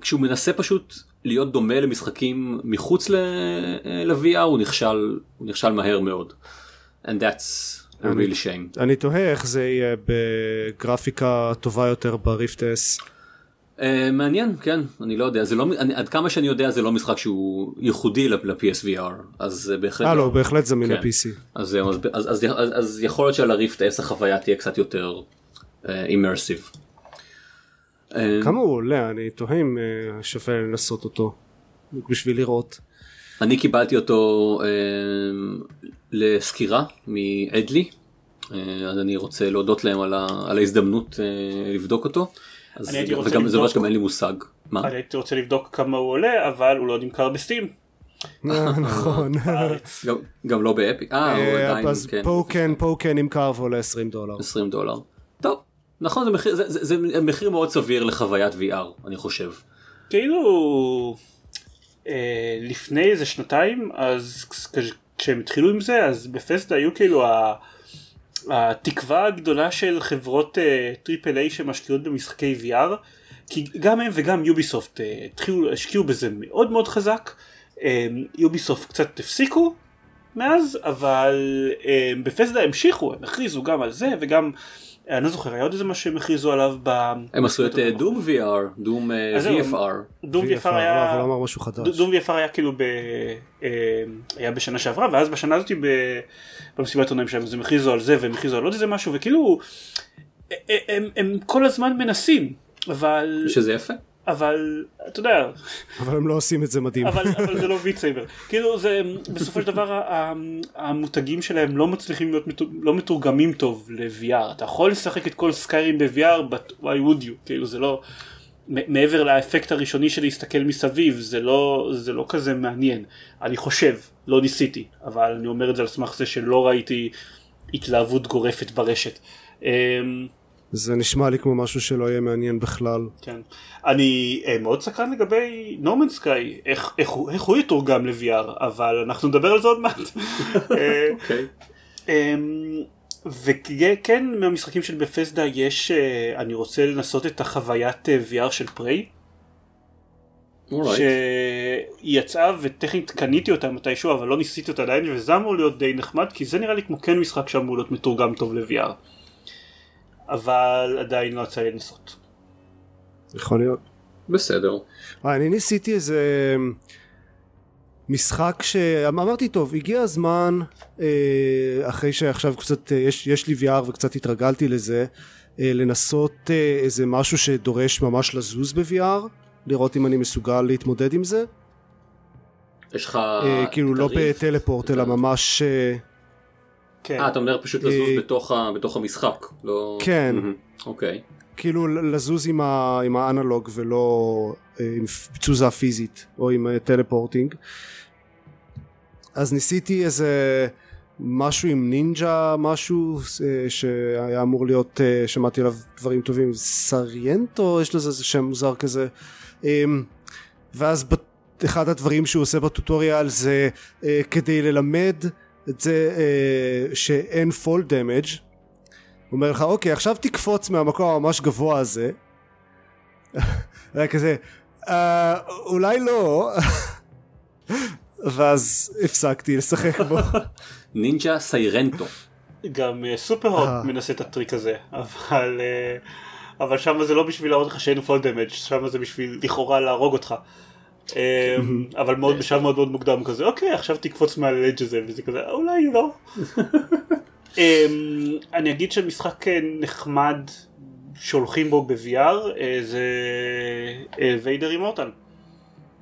[SPEAKER 1] כשהוא מנסה פשוט להיות דומה למשחקים מחוץ ל-VR הוא נכשל, הוא נכשל מהר מאוד. And that's real shame.
[SPEAKER 2] אני תוהה איך זה יהיה בגרפיקה טובה יותר בריפט אס.
[SPEAKER 1] Uh, מעניין, כן, אני לא יודע, זה לא, אני, עד כמה שאני יודע זה לא משחק שהוא ייחודי ל-PSVR, אז uh, בהחלט...
[SPEAKER 2] אה לא, בהחלט זמין כן. ל-PC.
[SPEAKER 1] אז, אז, אז, אז, אז, אז יכול להיות שעל הריפט S החוויה תהיה קצת יותר אימרסיב.
[SPEAKER 2] Uh, כמה הוא עולה? אני תוהה אם uh, שווה לנסות אותו, בשביל לראות.
[SPEAKER 1] אני קיבלתי אותו uh, לסקירה מאדלי, uh, אז אני רוצה להודות להם על, ה, על ההזדמנות uh, לבדוק אותו. אז אני הייתי רוצה וגם לבדוק, זה לא שגם אין לי מושג.
[SPEAKER 3] מה? אני הייתי רוצה לבדוק כמה הוא עולה אבל הוא לא נמכר בסטים.
[SPEAKER 2] אה, נכון.
[SPEAKER 1] גם לא באפי. אה, הוא אה, עדיין,
[SPEAKER 2] אז כן. פה כן, פה כן נמכר ועולה 20 דולר.
[SPEAKER 1] 20 דולר. טוב, נכון, זה מחיר, מאוד סביר לחוויית VR, אני חושב.
[SPEAKER 3] כאילו, אה, לפני איזה שנתיים, אז כשהם התחילו עם זה, אז בפסטה היו כאילו ה... התקווה הגדולה של חברות triple אה, A שמשקיעות במשחקי VR כי גם הם וגם יוביסופט אה, התחילו, השקיעו בזה מאוד מאוד חזק יוביסופט אה, קצת הפסיקו מאז אבל בת'סדה המשיכו הם הכריזו גם על זה וגם אני לא זוכר היה עוד איזה מה שהם הכריזו עליו ב...
[SPEAKER 1] הם עשו את Doom VR, Doom VFR.
[SPEAKER 3] Doom VFR היה... אבל לא משהו חדש. Doom VFR היה כאילו ב... היה בשנה שעברה ואז בשנה הזאת במסיבת עונאים שלהם אז הם הכריזו על זה והם הכריזו על עוד איזה משהו וכאילו הם כל הזמן מנסים אבל...
[SPEAKER 1] שזה יפה.
[SPEAKER 3] אבל אתה יודע
[SPEAKER 2] אבל הם לא עושים את זה מדהים.
[SPEAKER 3] אבל, אבל זה לא ביט סייבר כאילו זה בסופו של דבר המותגים שלהם לא מצליחים להיות לא מתורגמים טוב ל-VR אתה יכול לשחק את כל סקיירים ב-VR but why would you? כאילו זה לא מעבר לאפקט הראשוני של להסתכל מסביב זה לא זה לא כזה מעניין. אני חושב לא ניסיתי אבל אני אומר את זה על סמך זה שלא ראיתי התלהבות גורפת ברשת.
[SPEAKER 2] זה נשמע לי כמו משהו שלא יהיה מעניין בכלל.
[SPEAKER 3] כן. אני אה, מאוד סקרן לגבי נורמן סקאי, איך, איך, איך הוא יתורגם ל-VR, אבל אנחנו נדבר על זה עוד מעט. אה, אוקיי. אמ, וכן מהמשחקים של בפסדה יש, אה, אני רוצה לנסות את החוויית VR של פריי. שהיא יצאה וטכנית קניתי אותה מתישהו אבל לא ניסיתי אותה עדיין וזה אמור להיות די נחמד כי זה נראה לי כמו כן משחק שאמור להיות מתורגם טוב ל-VR. אבל עדיין לא יצא לי לנסות.
[SPEAKER 2] יכול להיות.
[SPEAKER 1] בסדר.
[SPEAKER 2] אני ניסיתי איזה משחק שאמרתי טוב הגיע הזמן אה, אחרי שעכשיו קצת אה, יש, יש לי VR וקצת התרגלתי לזה אה, לנסות איזה משהו שדורש ממש לזוז ב-VR לראות אם אני מסוגל להתמודד עם זה.
[SPEAKER 1] יש לך...
[SPEAKER 2] כאילו לא בטלפורט אלא ממש...
[SPEAKER 1] כן. אה, אתה אומר פשוט לזוז אה, בתוך, ה, בתוך המשחק, לא...
[SPEAKER 2] כן.
[SPEAKER 1] אוקיי.
[SPEAKER 2] כאילו לזוז עם, ה, עם האנלוג ולא אה, עם תזוזה פיזית או עם אה, טלפורטינג. אז ניסיתי איזה משהו עם נינג'ה משהו שהיה אמור להיות שמעתי עליו דברים טובים Sairento יש לזה איזה שם מוזר כזה אמ, ואז אחד הדברים שהוא עושה ב tutorial זה כדי ללמד את זה אה, שאין fall damage הוא אומר לך אוקיי עכשיו תקפוץ מהמקום הממש גבוה הזה. היה כזה אה, אולי לא. ואז הפסקתי לשחק בו.
[SPEAKER 1] נינג'ה Sairento.
[SPEAKER 3] גם אה, Superhot אה. מנסה את הטריק הזה אבל אה, אבל שם זה לא בשביל להראות לך שאין fall damage שם זה בשביל לכאורה להרוג אותך אבל מאוד בשלב מאוד מאוד מוקדם כזה אוקיי עכשיו תקפוץ מעל ה edge הזה וזה כזה אולי לא. אמ, אני אגיד שמשחק אה, נחמד שהולכים בו ב-VR אה, זה Vader Immortal.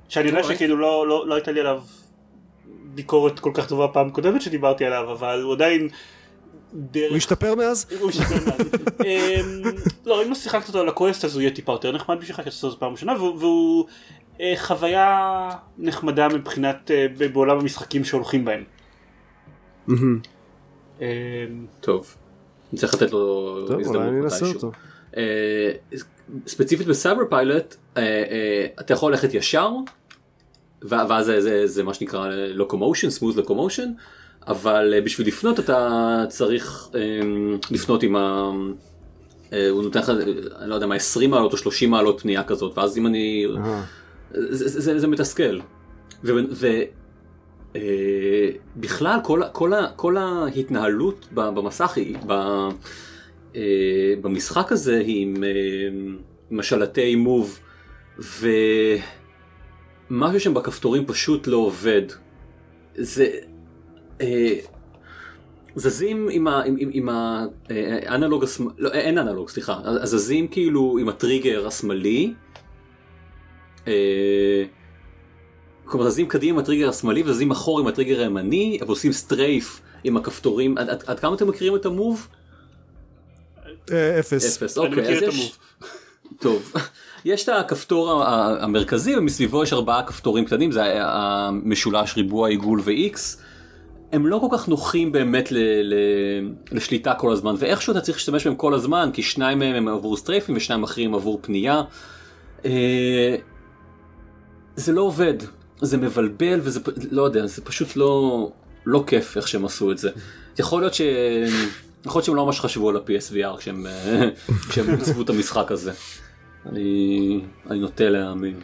[SPEAKER 3] שאני יודע שכאילו לא, לא, לא הייתה לי עליו ביקורת כל כך טובה פעם קודמת שדיברתי עליו אבל הוא עדיין
[SPEAKER 2] דרך... הוא השתפר מאז?
[SPEAKER 3] הוא השתפר מאז. אמ, לא אם לא שיחקת אותו על הקווסט אז הוא יהיה טיפה יותר נחמד בשבילך כי עשית אותו פעם ראשונה והוא אה, חוויה נחמדה מבחינת אה, בעולם המשחקים שהולכים בהם.
[SPEAKER 1] אה, טוב. אני צריך לתת לו הזדמנות מתישהו. ספציפית ב Cyberpilot אתה יכול ללכת ישר ואז זה, זה מה שנקרא locomotion, smooth locomotion, אבל בשביל לפנות אתה צריך לפנות עם ה... הוא נותן לך, אני לא יודע מה, 20 מעלות או 30 מעלות פנייה כזאת, ואז אם אני... זה, זה, זה מתסכל. ובכלל אה, כל, כל, כל ההתנהלות במסך, ב, אה, במשחק הזה היא עם, אה, השלטי מוב, ומשהו שם בכפתורים פשוט לא עובד. זה... אה, זזים עם, עם, האנלוג השמאלי, לא אין אנלוג סליחה, זזים כאילו עם הטריגר השמאלי, אה, כלומר זזים קדימה עם הטריגר השמאלי וזזים אחור עם הטריגר הימני, אבל עושים סטרייף עם הכפתורים, עד, עד, עד כמה אתם מכירים את המוב?
[SPEAKER 2] אה, אפס.
[SPEAKER 1] אפס, אוקיי, אז יש... טוב. יש את הכפתור המרכזי ומסביבו יש ארבעה כפתורים קטנים זה המשולש ריבוע עיגול ו-X הם לא כל כך נוחים באמת ל, ל, לשליטה כל הזמן ואיכשהו אתה צריך להשתמש בהם כל הזמן כי שניים מהם הם עבור סטרייפים ושניים אחרים עבור פנייה. זה לא עובד זה מבלבל וזה לא יודע זה פשוט לא לא כיף איך שהם עשו את זה יכול להיות ש... יכול להיות שהם לא ממש חשבו על ה-PSVR כשהם, כשהם עיצבו את המשחק הזה. אני, אני נוטה להאמין.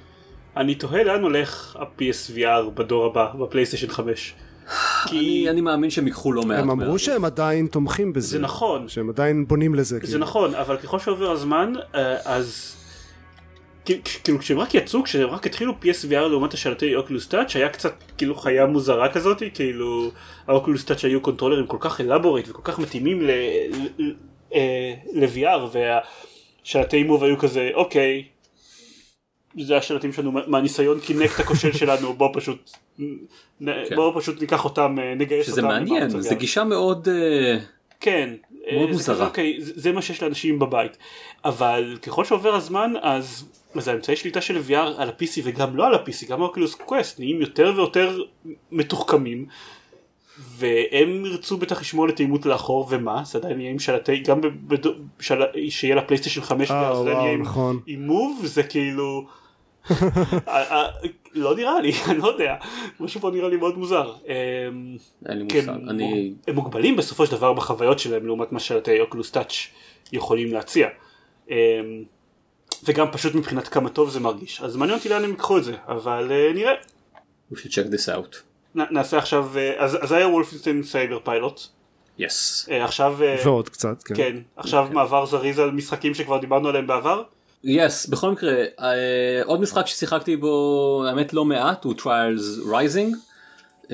[SPEAKER 3] אני תוהה לאן הולך ה-PSVR בדור הבא, בפלייסטיישן 5.
[SPEAKER 1] כי אני מאמין שהם ייקחו לא מעט.
[SPEAKER 2] הם אמרו שהם עדיין תומכים בזה.
[SPEAKER 3] זה נכון.
[SPEAKER 2] שהם עדיין בונים לזה.
[SPEAKER 3] זה כאילו. נכון, אבל ככל שעובר הזמן, אה, אז... כאילו כשהם רק יצאו, כשהם רק התחילו PSVR לעומת השלטי אוקלוס טאץ' היה קצת כאילו חיה מוזרה כזאת, כאילו ה Oculus Touch היו controllerים כל כך elaborate וכל כך מתאימים ל-VR אה, והשלטי Move היו כזה אוקיי זה השלטים שלנו מהניסיון Kinect הכושל שלנו בוא פשוט כן. בוא פשוט ניקח אותם אה, נגייס
[SPEAKER 1] שזה אותם. שזה מעניין זה גישה מאוד אה,
[SPEAKER 3] כן
[SPEAKER 1] מאוד מוזרה.
[SPEAKER 3] אוקיי, זה, זה מה שיש לאנשים בבית אבל ככל שעובר הזמן אז אז האמצעי שליטה של VR על ה-PC וגם לא על ה-PC, גם ה Oculus Quest נהיים יותר ויותר מתוחכמים והם ירצו בטח לשמור לתאימות לאחור ומה זה עדיין יהיה עם שלטי גם בשל... שיהיה לפלייסטיישן 5
[SPEAKER 2] אה,
[SPEAKER 3] זה יהיה עם,
[SPEAKER 2] נכון.
[SPEAKER 3] עם מוב זה כאילו לא נראה לי אני לא יודע משהו פה נראה לי מאוד מוזר.
[SPEAKER 1] אמ, אין לי מושג. אני...
[SPEAKER 3] הם מוגבלים בסופו של דבר בחוויות שלהם לעומת מה שלטי אוקולוס טאץ' יכולים להציע. אמ, וגם פשוט מבחינת כמה טוב זה מרגיש אז מעניין אותי לאן הם ייקחו את זה אבל uh, נראה.
[SPEAKER 1] We should check this out.
[SPEAKER 3] נעשה עכשיו אה, אז, אז היה Wolfenstein
[SPEAKER 1] Cyberpilot.
[SPEAKER 3] Yes. עכשיו
[SPEAKER 2] ועוד קצת כן.
[SPEAKER 3] כן עכשיו okay. מעבר זריז על משחקים שכבר דיברנו עליהם בעבר.
[SPEAKER 1] Yes yes, בכל מקרה אה, עוד משחק ששיחקתי בו האמת לא מעט הוא Trials Rising. אמ,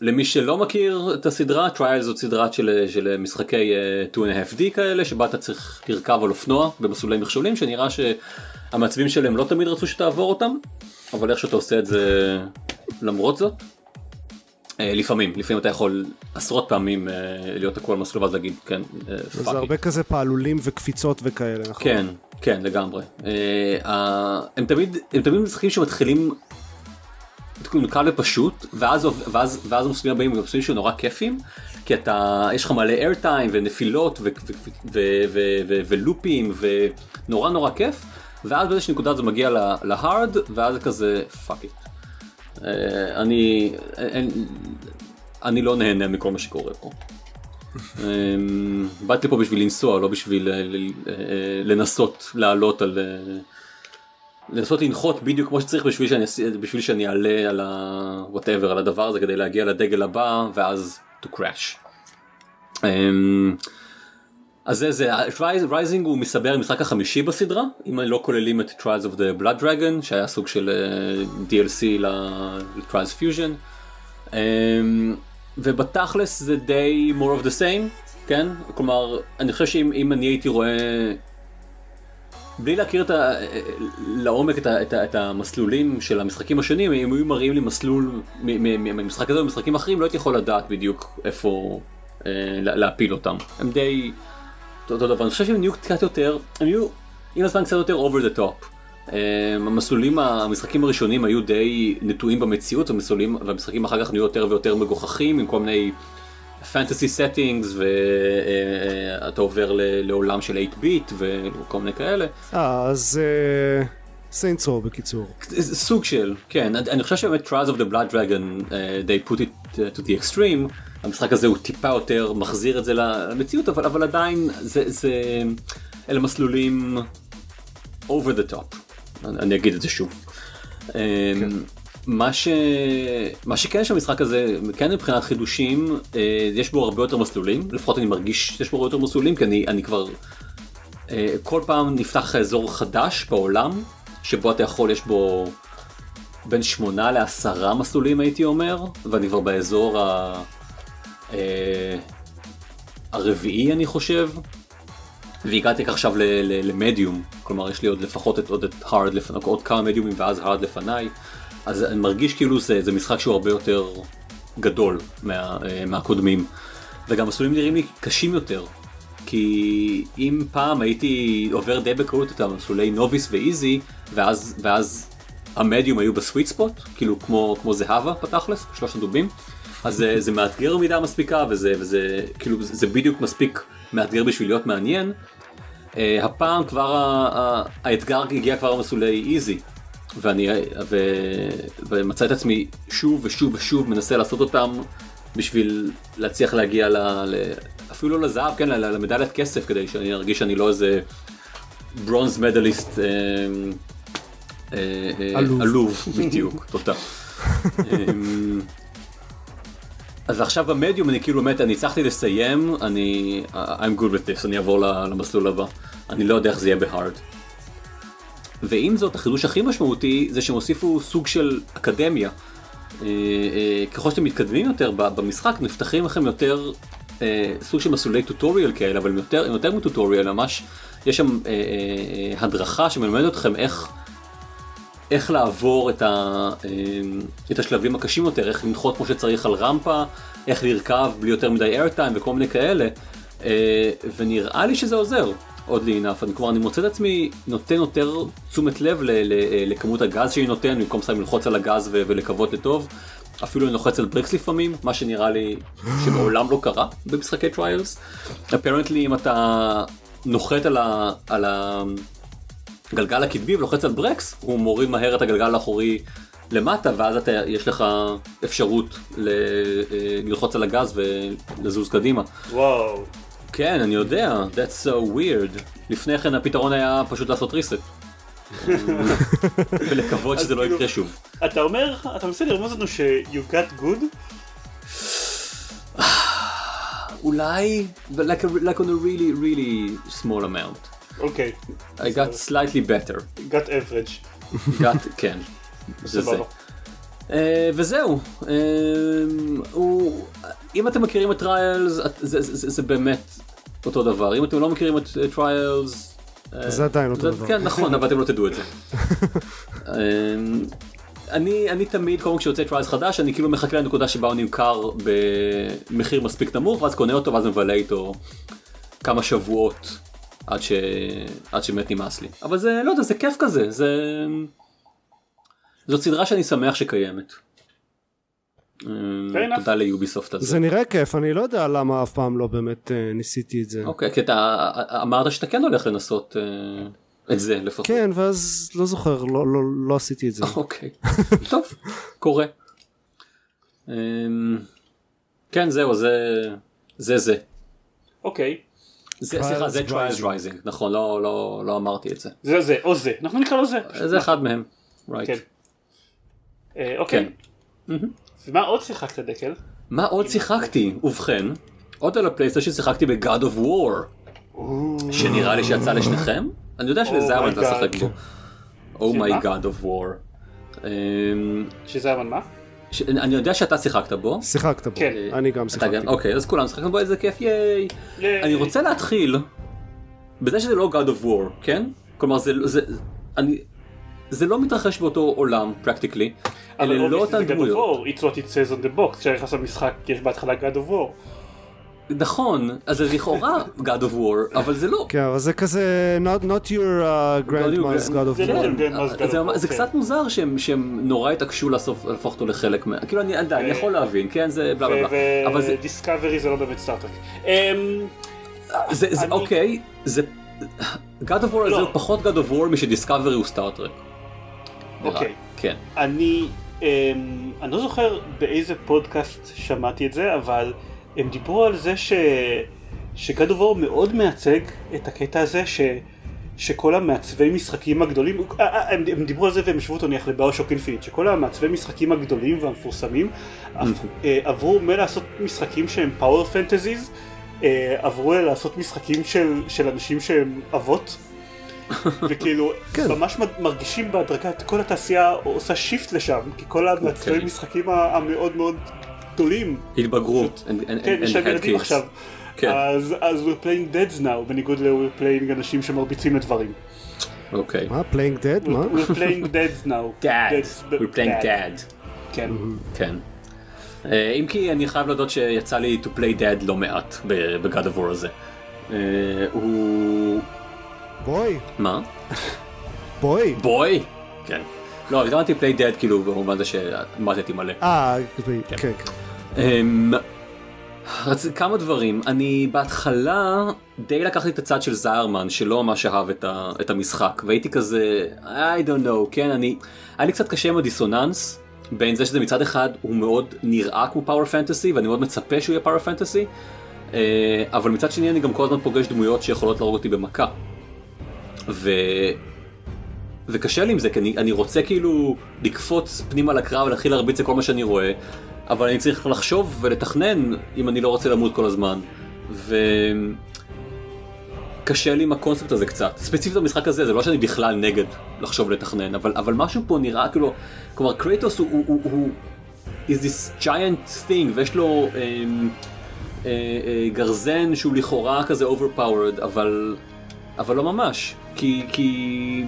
[SPEAKER 1] למי שלא מכיר את הסדרה, Trials זאת סדרה של, של משחקי אה, 2.5D כאלה, שבה אתה צריך לרכב על אופנוע במסלולי מכשולים, שנראה שהמעצבים שלהם לא תמיד רצו שתעבור אותם, אבל איך שאתה עושה את זה למרות זאת. Uh, לפעמים, לפעמים אתה יכול עשרות פעמים uh, להיות תקוע על מסלול ואז להגיד כן,
[SPEAKER 2] פאקי. Uh, זה הרבה כזה פעלולים וקפיצות וכאלה, נכון?
[SPEAKER 1] כן, כן לגמרי. Uh, הם תמיד, הם תמיד משחקים שמתחילים קל ופשוט ואז ואז ואז המסלולים הבאים הם מסלולים שנורא כיפים כי אתה יש לך מלא איירטיים ונפילות ולופים ונורא נורא כיף ואז באיזושהי נקודה זה מגיע ל hard ואז זה כזה fuck it. אה, אני אני לא נהנה מכל מה שקורה פה. אמ, באתי פה בשביל לנסוע לא בשביל אה, אה, לנסות לעלות על לנסות לנחות בדיוק כמו שצריך בשביל שאני, בשביל שאני אעלה על ה... whatever על הדבר הזה כדי להגיע לדגל הבא ואז to crash. אמ, אז זה זה Rising הוא כבר המשחק החמישי בסדרה אם לא כוללים את Trials of the Blood Dragon שהיה סוג של אה, DLC ל-Trials Fusion ובתכלס זה די more of the same כן כלומר אני חושב שאם אני הייתי רואה בלי להכיר את ה... לעומק את, ה... את, ה... את המסלולים של המשחקים השונים, אם היו מראים לי מסלול ממשחק הזה ומשחקים אחרים, לא הייתי יכול לדעת בדיוק איפה אה, להפיל אותם. הם די אותו דבר. אני חושב שהם נהיו קצת יותר, הם יהיו עם הזמן קצת יותר over the top. אה, המסלולים, המשחקים הראשונים היו די נטועים במציאות, המסלולים, והמשחקים אחר כך נהיו יותר ויותר מגוחכים עם כל מיני fantasy settings ואתה עובר לעולם של 8 ביט וכל מיני כאלה.
[SPEAKER 2] אה, אז Saints Row בקיצור.
[SPEAKER 1] סוג של, כן, אני חושב שבאמת Trials of the Blood Dragon, אה, they put it to the extreme, המשחק הזה הוא טיפה יותר מחזיר את זה למציאות, אבל, אבל עדיין זה, זה, אלה מסלולים over the top, אני, אגיד את זה שוב. כן. מה, ש... מה שכן יש במשחק הזה, כן מבחינת חידושים, אה, יש בו הרבה יותר מסלולים, לפחות אני מרגיש שיש בו הרבה יותר מסלולים, כי אני, אני כבר כל פעם נפתח אזור חדש בעולם, שבו אתה יכול, יש בו בין שמונה לעשרה מסלולים הייתי אומר, ואני כבר באזור ה... הרביעי אני חושב, והגעתי עכשיו למדיום, כלומר יש לי עוד לפחות את, עוד את hard לפניי, עוד כמה מדיומים ואז hard לפניי, אז אני מרגיש כאילו זה, זה משחק שהוא הרבה יותר גדול מה, מהקודמים, וגם מסלולים נראים לי קשים יותר, כי אם פעם הייתי עובר די בקלות את המסלולי נוביס ואיזי, ואז, ואז המדיום היו בסוויט ספוט, כאילו כמו, כמו זהבה בתכלס, שלושת הדובים, אז זה, זה מאתגר מידה מספיקה וזה, וזה כאילו זה בדיוק מספיק מאתגר בשביל להיות מעניין. Uh, הפעם כבר האתגר הגיע כבר למסלולי איזי ואני ו, ומצא את עצמי שוב ושוב ושוב מנסה לעשות אותם בשביל להצליח להגיע ל, ל, אפילו לא לזהב כן למדליית כסף כדי שאני ארגיש שאני לא איזה ברונז מדליסט אה,
[SPEAKER 2] אה, עלוב.
[SPEAKER 1] עלוב בדיוק תודה. אז עכשיו במדיום אני כאילו באמת, אני הצלחתי לסיים, אני, I'm good with this, אני אעבור למסלול הבא. אני לא יודע איך זה יהיה בהארד. ועם זאת, החידוש הכי משמעותי זה שהם הוסיפו סוג של אקדמיה. אה, אה, ככל שאתם מתקדמים יותר במשחק, נפתחים לכם יותר אה, סוג של מסלולי טוטוריאל כאלה, אבל יותר, יותר מטוטוריאל, ממש יש שם הדרכה שמלמדת אתכם איך... איך לעבור את, ה, אמ, את השלבים הקשים יותר, איך לנחות כמו שצריך על רמפה, איך לרכב בלי יותר מדי איירטיים וכל מיני כאלה, אה, ונראה לי שזה עוזר. עוד לי כלומר אני מוצא את עצמי נותן יותר תשומת לב ל, ל, אה, לכמות הגז שאני נותן במקום סתם ללחוץ על הגז ו, ולקוות לטוב. אפילו אני לוחץ על ברקס לפעמים, מה שנראה לי שמעולם לא קרה במשחקי Trials. Apparently אם אתה נוחת על ה... על ה הגלגל הקדמי ולוחץ על ברקס, הוא מוריד מהר את הגלגל האחורי למטה, ואז אתה, יש לך אפשרות ל, אה, ללחוץ על הגז ולזוז קדימה.
[SPEAKER 3] וואו.
[SPEAKER 1] כן, אני יודע, that's so weird. לפני כן הפתרון היה פשוט לעשות reset. ולקוות שזה לא כאילו, יקרה שוב.
[SPEAKER 3] אתה אומר, אתה מנסה לרמוז לנו ש- you got good?
[SPEAKER 1] אולי, like, a, like on a really really small amount.
[SPEAKER 3] אוקיי.
[SPEAKER 1] I got slightly better.
[SPEAKER 3] got average.
[SPEAKER 1] got, כן. זה זה. Uh, וזהו, uh, הוא, אם אתם מכירים את Trials, זה, זה, זה, זה באמת אותו דבר, אם אתם לא מכירים את Trials,
[SPEAKER 2] אה, זה עדיין אותו דבר.
[SPEAKER 1] כן, נכון, אבל אתם לא תדעו את זה. אה, אני, אני תמיד, קודם כשיוצא Trials חדש, אני כאילו מחכה לנקודה שבה הוא נמכר במחיר מספיק נמוך, ואז קונה אותו, ואז מבלה איתו כמה שבועות עד, ש... עד שבאמת נמאס לי. אבל זה, לא יודע, זה כיף כזה, זה... זאת סדרה שאני שמח שקיימת. תודה ליוביסופט הזה.
[SPEAKER 2] זה נראה כיף, אני לא יודע למה אף פעם לא באמת אה, ניסיתי את זה.
[SPEAKER 1] אוקיי, כי אתה אמרת שאתה כן הולך לנסות אה, את זה לפחות.
[SPEAKER 2] כן, ואז לא זוכר, לא, לא, לא עשיתי את זה.
[SPEAKER 1] אוקיי, טוב, קורה. אמ, כן, זהו, זה זה זה.
[SPEAKER 3] אוקיי.
[SPEAKER 1] סליחה, זה Trials Rising, נכון, לא, לא, לא אמרתי את זה.
[SPEAKER 3] זה זה, או זה, אנחנו נקרא לו זה.
[SPEAKER 1] זה אחד מהם, right.
[SPEAKER 3] כן. אה, אוקיי. כן. ומה עוד שיחקת דקל?
[SPEAKER 1] מה עוד שיחקתי? ובכן, עוד על הפלייסטיישן שיחקתי ב-God of War. שנראה לי שיצא לשניכם? אני יודע שלזיירמן אתה שחק בו. Oh my God of War.
[SPEAKER 3] שזיירמן מה?
[SPEAKER 1] אני יודע שאתה שיחקת בו.
[SPEAKER 2] שיחקת בו, כן. אני גם שיחקתי. בו.
[SPEAKER 1] אוקיי, אז כולם שיחקנו בו, איזה כיף, ייי. אני רוצה להתחיל בזה שזה לא God of War, כן? כלומר, זה, אני, זה לא מתרחש באותו עולם, פרקטיקלי.
[SPEAKER 3] אלה לא אותן דמויות. It's what it says on the box, כשאני נכנס למשחק יש בהתחלה God of War.
[SPEAKER 1] נכון, אז זה לכאורה God of War, אבל זה לא.
[SPEAKER 2] כן, אבל זה כזה not, not your uh, grandma's God of
[SPEAKER 1] War. זה קצת מוזר שהם נורא התעקשו להפוך אותו לחלק מה... כאילו אני עדיין יכול להבין, כן, זה בלה בלה
[SPEAKER 3] בלה. ו Discovery זה לא באמת Star Trek.
[SPEAKER 1] זה אוקיי, זה... God of War הזה הוא פחות God of War מש Discovery הוא Star Trek.
[SPEAKER 3] אוקיי.
[SPEAKER 1] כן.
[SPEAKER 3] אני... אני לא זוכר באיזה פודקאסט שמעתי את זה, אבל... הם דיברו על זה ש... ש God of War מאוד מייצג את הקטע הזה ש... שכל המעצבי משחקים הגדולים, אה, אה, הם, הם דיברו על זה והם השוו אותו נניח ל BioShock Infinite, שכל המעצבי משחקים הגדולים והמפורסמים אה, עברו מלעשות משחקים שהם power fantasies עברו לעשות משחקים של, של אנשים שהם אבות. וכאילו כן. ממש מרגישים בהדרגה את כל התעשייה עושה shift לשם כי כל המעצבי okay. אוקיי. משחקים המאוד מאוד גדולים
[SPEAKER 1] התבגרו
[SPEAKER 3] כן יש להם ילדים עכשיו כן. אז, אז we're playing dads now בניגוד ל-we're playing אנשים שמרביצים לדברים
[SPEAKER 1] אוקיי.
[SPEAKER 2] מה? playing dead? מה?
[SPEAKER 3] we're playing deads now.
[SPEAKER 1] dad. we're playing dad.
[SPEAKER 3] כן.
[SPEAKER 1] כן. אה, אם כי אני חייב להודות שיצא לי to play dead לא מעט בגד עבור הזה. אה, הוא...
[SPEAKER 2] בוי.
[SPEAKER 1] מה?
[SPEAKER 2] בוי.
[SPEAKER 1] בוי? כן. לא, התכוונתי play dead כאילו במובן זה שמטתי מלא.
[SPEAKER 2] אה, כן, כן. כן.
[SPEAKER 1] רצ... כמה דברים, אני בהתחלה די לקחתי את הצד של זיירמן שלא ממש אהב את, ה... את המשחק והייתי כזה I don't know כן אני היה לי קצת קשה עם הדיסוננס בין זה שזה מצד אחד הוא מאוד נראה כמו פאוור פנטסי ואני מאוד מצפה שהוא יהיה פאוור פנטסי אה, אבל מצד שני אני גם כל הזמן פוגש דמויות שיכולות להרוג אותי במכה. ו... וקשה לי עם זה כי אני, אני רוצה כאילו לקפוץ פנימה לקרב ולהתחיל להרביץ לכל מה שאני רואה אבל אני צריך לחשוב ולתכנן אם אני לא רוצה למות כל הזמן. וקשה לי עם הקונספט הזה קצת. ספציפית במשחק הזה, זה לא שאני בכלל נגד לחשוב ולתכנן, אבל, אבל משהו פה נראה כאילו, כלומר Kratos הוא, הוא, הוא, הוא is this giant thing ויש לו אה, אה, אה, גרזן שהוא לכאורה כזה overpowered, אבל, אבל לא ממש, כי, כי,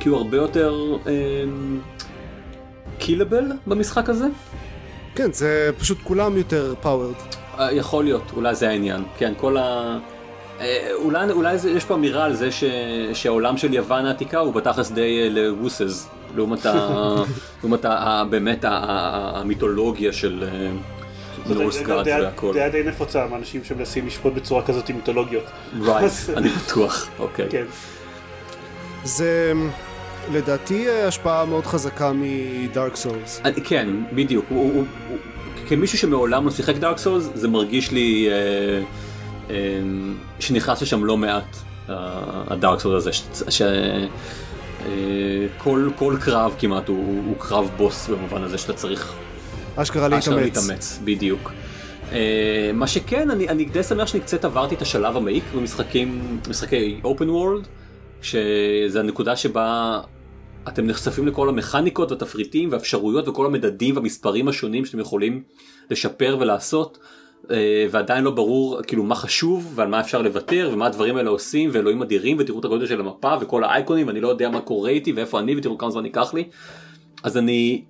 [SPEAKER 1] כי הוא הרבה יותר killable אה, במשחק הזה.
[SPEAKER 2] כן, זה פשוט כולם יותר powered.
[SPEAKER 1] אה, יכול להיות, אולי זה העניין. כן, כל ה... אה, אולי, אולי זה, יש פה אמירה על זה ש, שהעולם של יוון העתיקה הוא בתכלס די לווסז, לעומת, ה, לעומת ה, באמת ה, המיתולוגיה של נורס גאדס והכל.
[SPEAKER 3] דעה די נפוצה מאנשים שמנסים לשפוט בצורה כזאת עם מיתולוגיות.
[SPEAKER 1] רייט, אני בטוח, אוקיי.
[SPEAKER 3] כן.
[SPEAKER 2] זה... לדעתי אה, השפעה מאוד חזקה מדארק סולס.
[SPEAKER 1] כן, בדיוק. הוא, הוא, הוא, כמישהו שמעולם לא שיחק דארק סולס, זה מרגיש לי אה, אה, שנכנס לשם לא מעט הדארק סולס הזה. שכל כל קרב כמעט הוא, הוא קרב בוס במובן הזה שאתה צריך
[SPEAKER 2] אשכרה להתאמץ.
[SPEAKER 1] להתאמץ, בדיוק. Uh, מה שכן, אני, אני די שמח שאני קצת עברתי את השלב המעיק במשחקים, משחקי open world, שזה הנקודה שבה אתם נחשפים לכל המכניקות והתפריטים והאפשרויות וכל המדדים והמספרים השונים שאתם יכולים לשפר ולעשות אה, ועדיין לא ברור כאילו מה חשוב ועל מה אפשר לוותר ומה הדברים האלה עושים ואלוהים אדירים ותראו את הגודל של המפה וכל האייקונים ואני לא יודע מה קורה איתי ואיפה אני ותראו כמה זמן ייקח לי. אז אני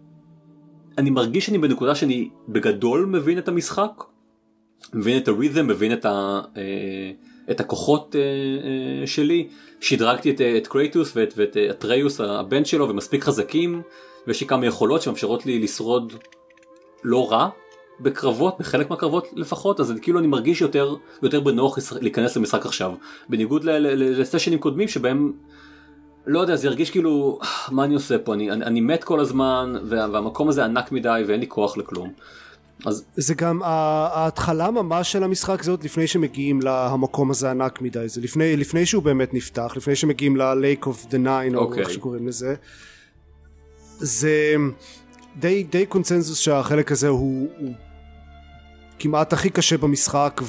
[SPEAKER 1] אני מרגיש שאני בנקודה שאני בגדול מבין את המשחק מבין את הרית'ם מבין את ה... אה, את הכוחות אה, אה, שלי, שדרגתי את, אה, את קרייטוס ואת, ואת אטריוס הבן שלו ומספיק חזקים ויש לי כמה יכולות שמאפשרות לי לשרוד לא רע בקרבות, בחלק מהקרבות לפחות, אז כאילו אני מרגיש יותר, יותר בנוח להיכנס למשחק עכשיו, בניגוד לסשנים קודמים שבהם לא יודע, זה ירגיש כאילו, מה אני עושה פה, אני, אני, אני מת כל הזמן, והמקום הזה ענק מדי ואין לי כוח לכלום.
[SPEAKER 2] אז... זה גם ההתחלה ממש של המשחק זה עוד לפני שמגיעים למקום הזה ענק מדי זה לפני, לפני שהוא באמת נפתח לפני שמגיעים ל-Lake of the Nine okay. או אוקיי. איך שקוראים לזה זה די, די קונצנזוס שהחלק הזה הוא, הוא כמעט הכי קשה במשחק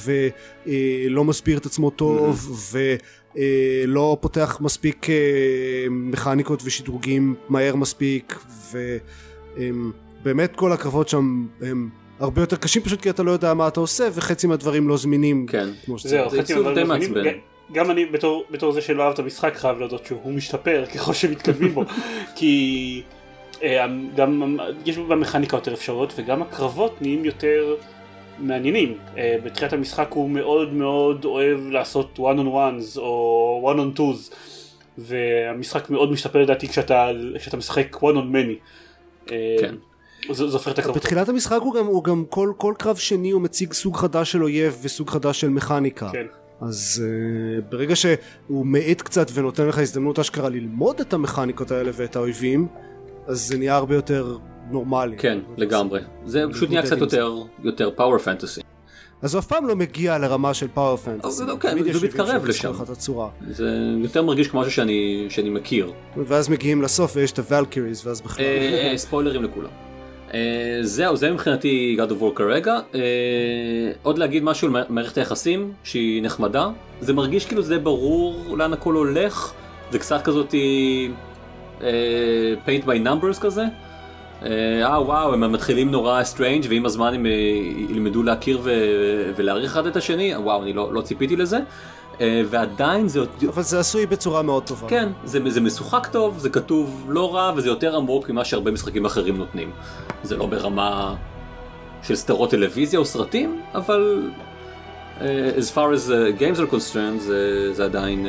[SPEAKER 2] ולא מסביר את עצמו טוב mm-hmm. ולא פותח מספיק אה, מכניקות ושדרוגים מהר מספיק ובאמת כל הקרבות שם הם הרבה יותר קשים פשוט כי אתה לא יודע מה אתה עושה וחצי מהדברים לא זמינים
[SPEAKER 1] כן.
[SPEAKER 3] כמו זהו חצי מהדברים לא זמינים. גם אני בתור, בתור זה שלא אהב את המשחק חייב להודות שהוא משתפר ככל שמתקדמים בו. כי אה, גם יש במכניקה יותר אפשרויות וגם הקרבות נהיים יותר מעניינים. אה, בתחילת המשחק הוא מאוד מאוד אוהב לעשות one on ones או one on twos והמשחק מאוד משתפר לדעתי כשאתה, כשאתה משחק one on many.
[SPEAKER 1] אה, כן
[SPEAKER 3] זה, זה הופך את הקרב.
[SPEAKER 2] בתחילת המשחק הוא גם, הוא גם כל, כל קרב שני הוא מציג סוג חדש של אויב וסוג חדש של מכניקה.
[SPEAKER 3] כן.
[SPEAKER 2] אז uh, ברגע שהוא מאט קצת ונותן לך הזדמנות אשכרה ללמוד את המכניקות האלה ואת האויבים, אז זה נהיה הרבה יותר נורמלי.
[SPEAKER 1] כן, לגמרי. זה פשוט נהיה קצת יותר, יותר פאוור פנטסי.
[SPEAKER 2] אז הוא אף פעם לא מגיע לרמה של פאוור פנטסי.
[SPEAKER 1] כן, זה מתקרב לשם. זה יותר מרגיש כמו משהו שאני, שאני מכיר.
[SPEAKER 2] ואז מגיעים לסוף ויש את הוולקיריז ואז בכלל.
[SPEAKER 1] אה, אה, ספוילרים לכולם. זהו, זה מבחינתי God of War כרגע. עוד להגיד משהו על מערכת היחסים שהיא נחמדה. זה מרגיש כאילו זה ברור לאן הכל הולך. זה קצת כזאתי paint by numbers כזה. אה וואו הם מתחילים נורא strange ועם הזמן הם ילמדו להכיר ולהעריך אחד את השני וואו אני לא, לא ציפיתי לזה ועדיין זה
[SPEAKER 2] אבל זה עשוי בצורה מאוד טובה
[SPEAKER 1] כן זה, זה משוחק טוב זה כתוב לא רע וזה יותר עמוק ממה שהרבה משחקים אחרים נותנים זה לא ברמה של סדרות טלוויזיה או סרטים אבל as far as games are concerned זה, זה עדיין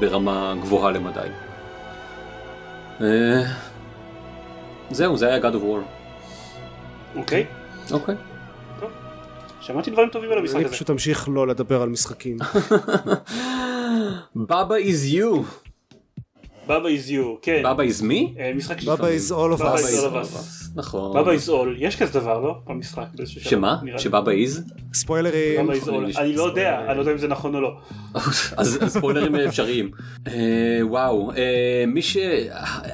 [SPEAKER 1] ברמה גבוהה למדי. זהו, זה היה God of War.
[SPEAKER 3] אוקיי.
[SPEAKER 1] אוקיי.
[SPEAKER 3] שמעתי דברים טובים על המשחק הזה.
[SPEAKER 2] אני פשוט אמשיך לא לדבר על משחקים.
[SPEAKER 1] בבא is you.
[SPEAKER 3] בבא is you, כן.
[SPEAKER 1] בבא is me?
[SPEAKER 3] משחק
[SPEAKER 2] בבא is all of us.
[SPEAKER 1] נכון.
[SPEAKER 3] בבא is all, יש כזה דבר לא? במשחק.
[SPEAKER 1] שמה? שבבא is?
[SPEAKER 2] ספוילרים.
[SPEAKER 3] אני לא יודע, אני לא יודע אם זה נכון או לא.
[SPEAKER 1] אז ספוילרים אפשריים. וואו, מי ש...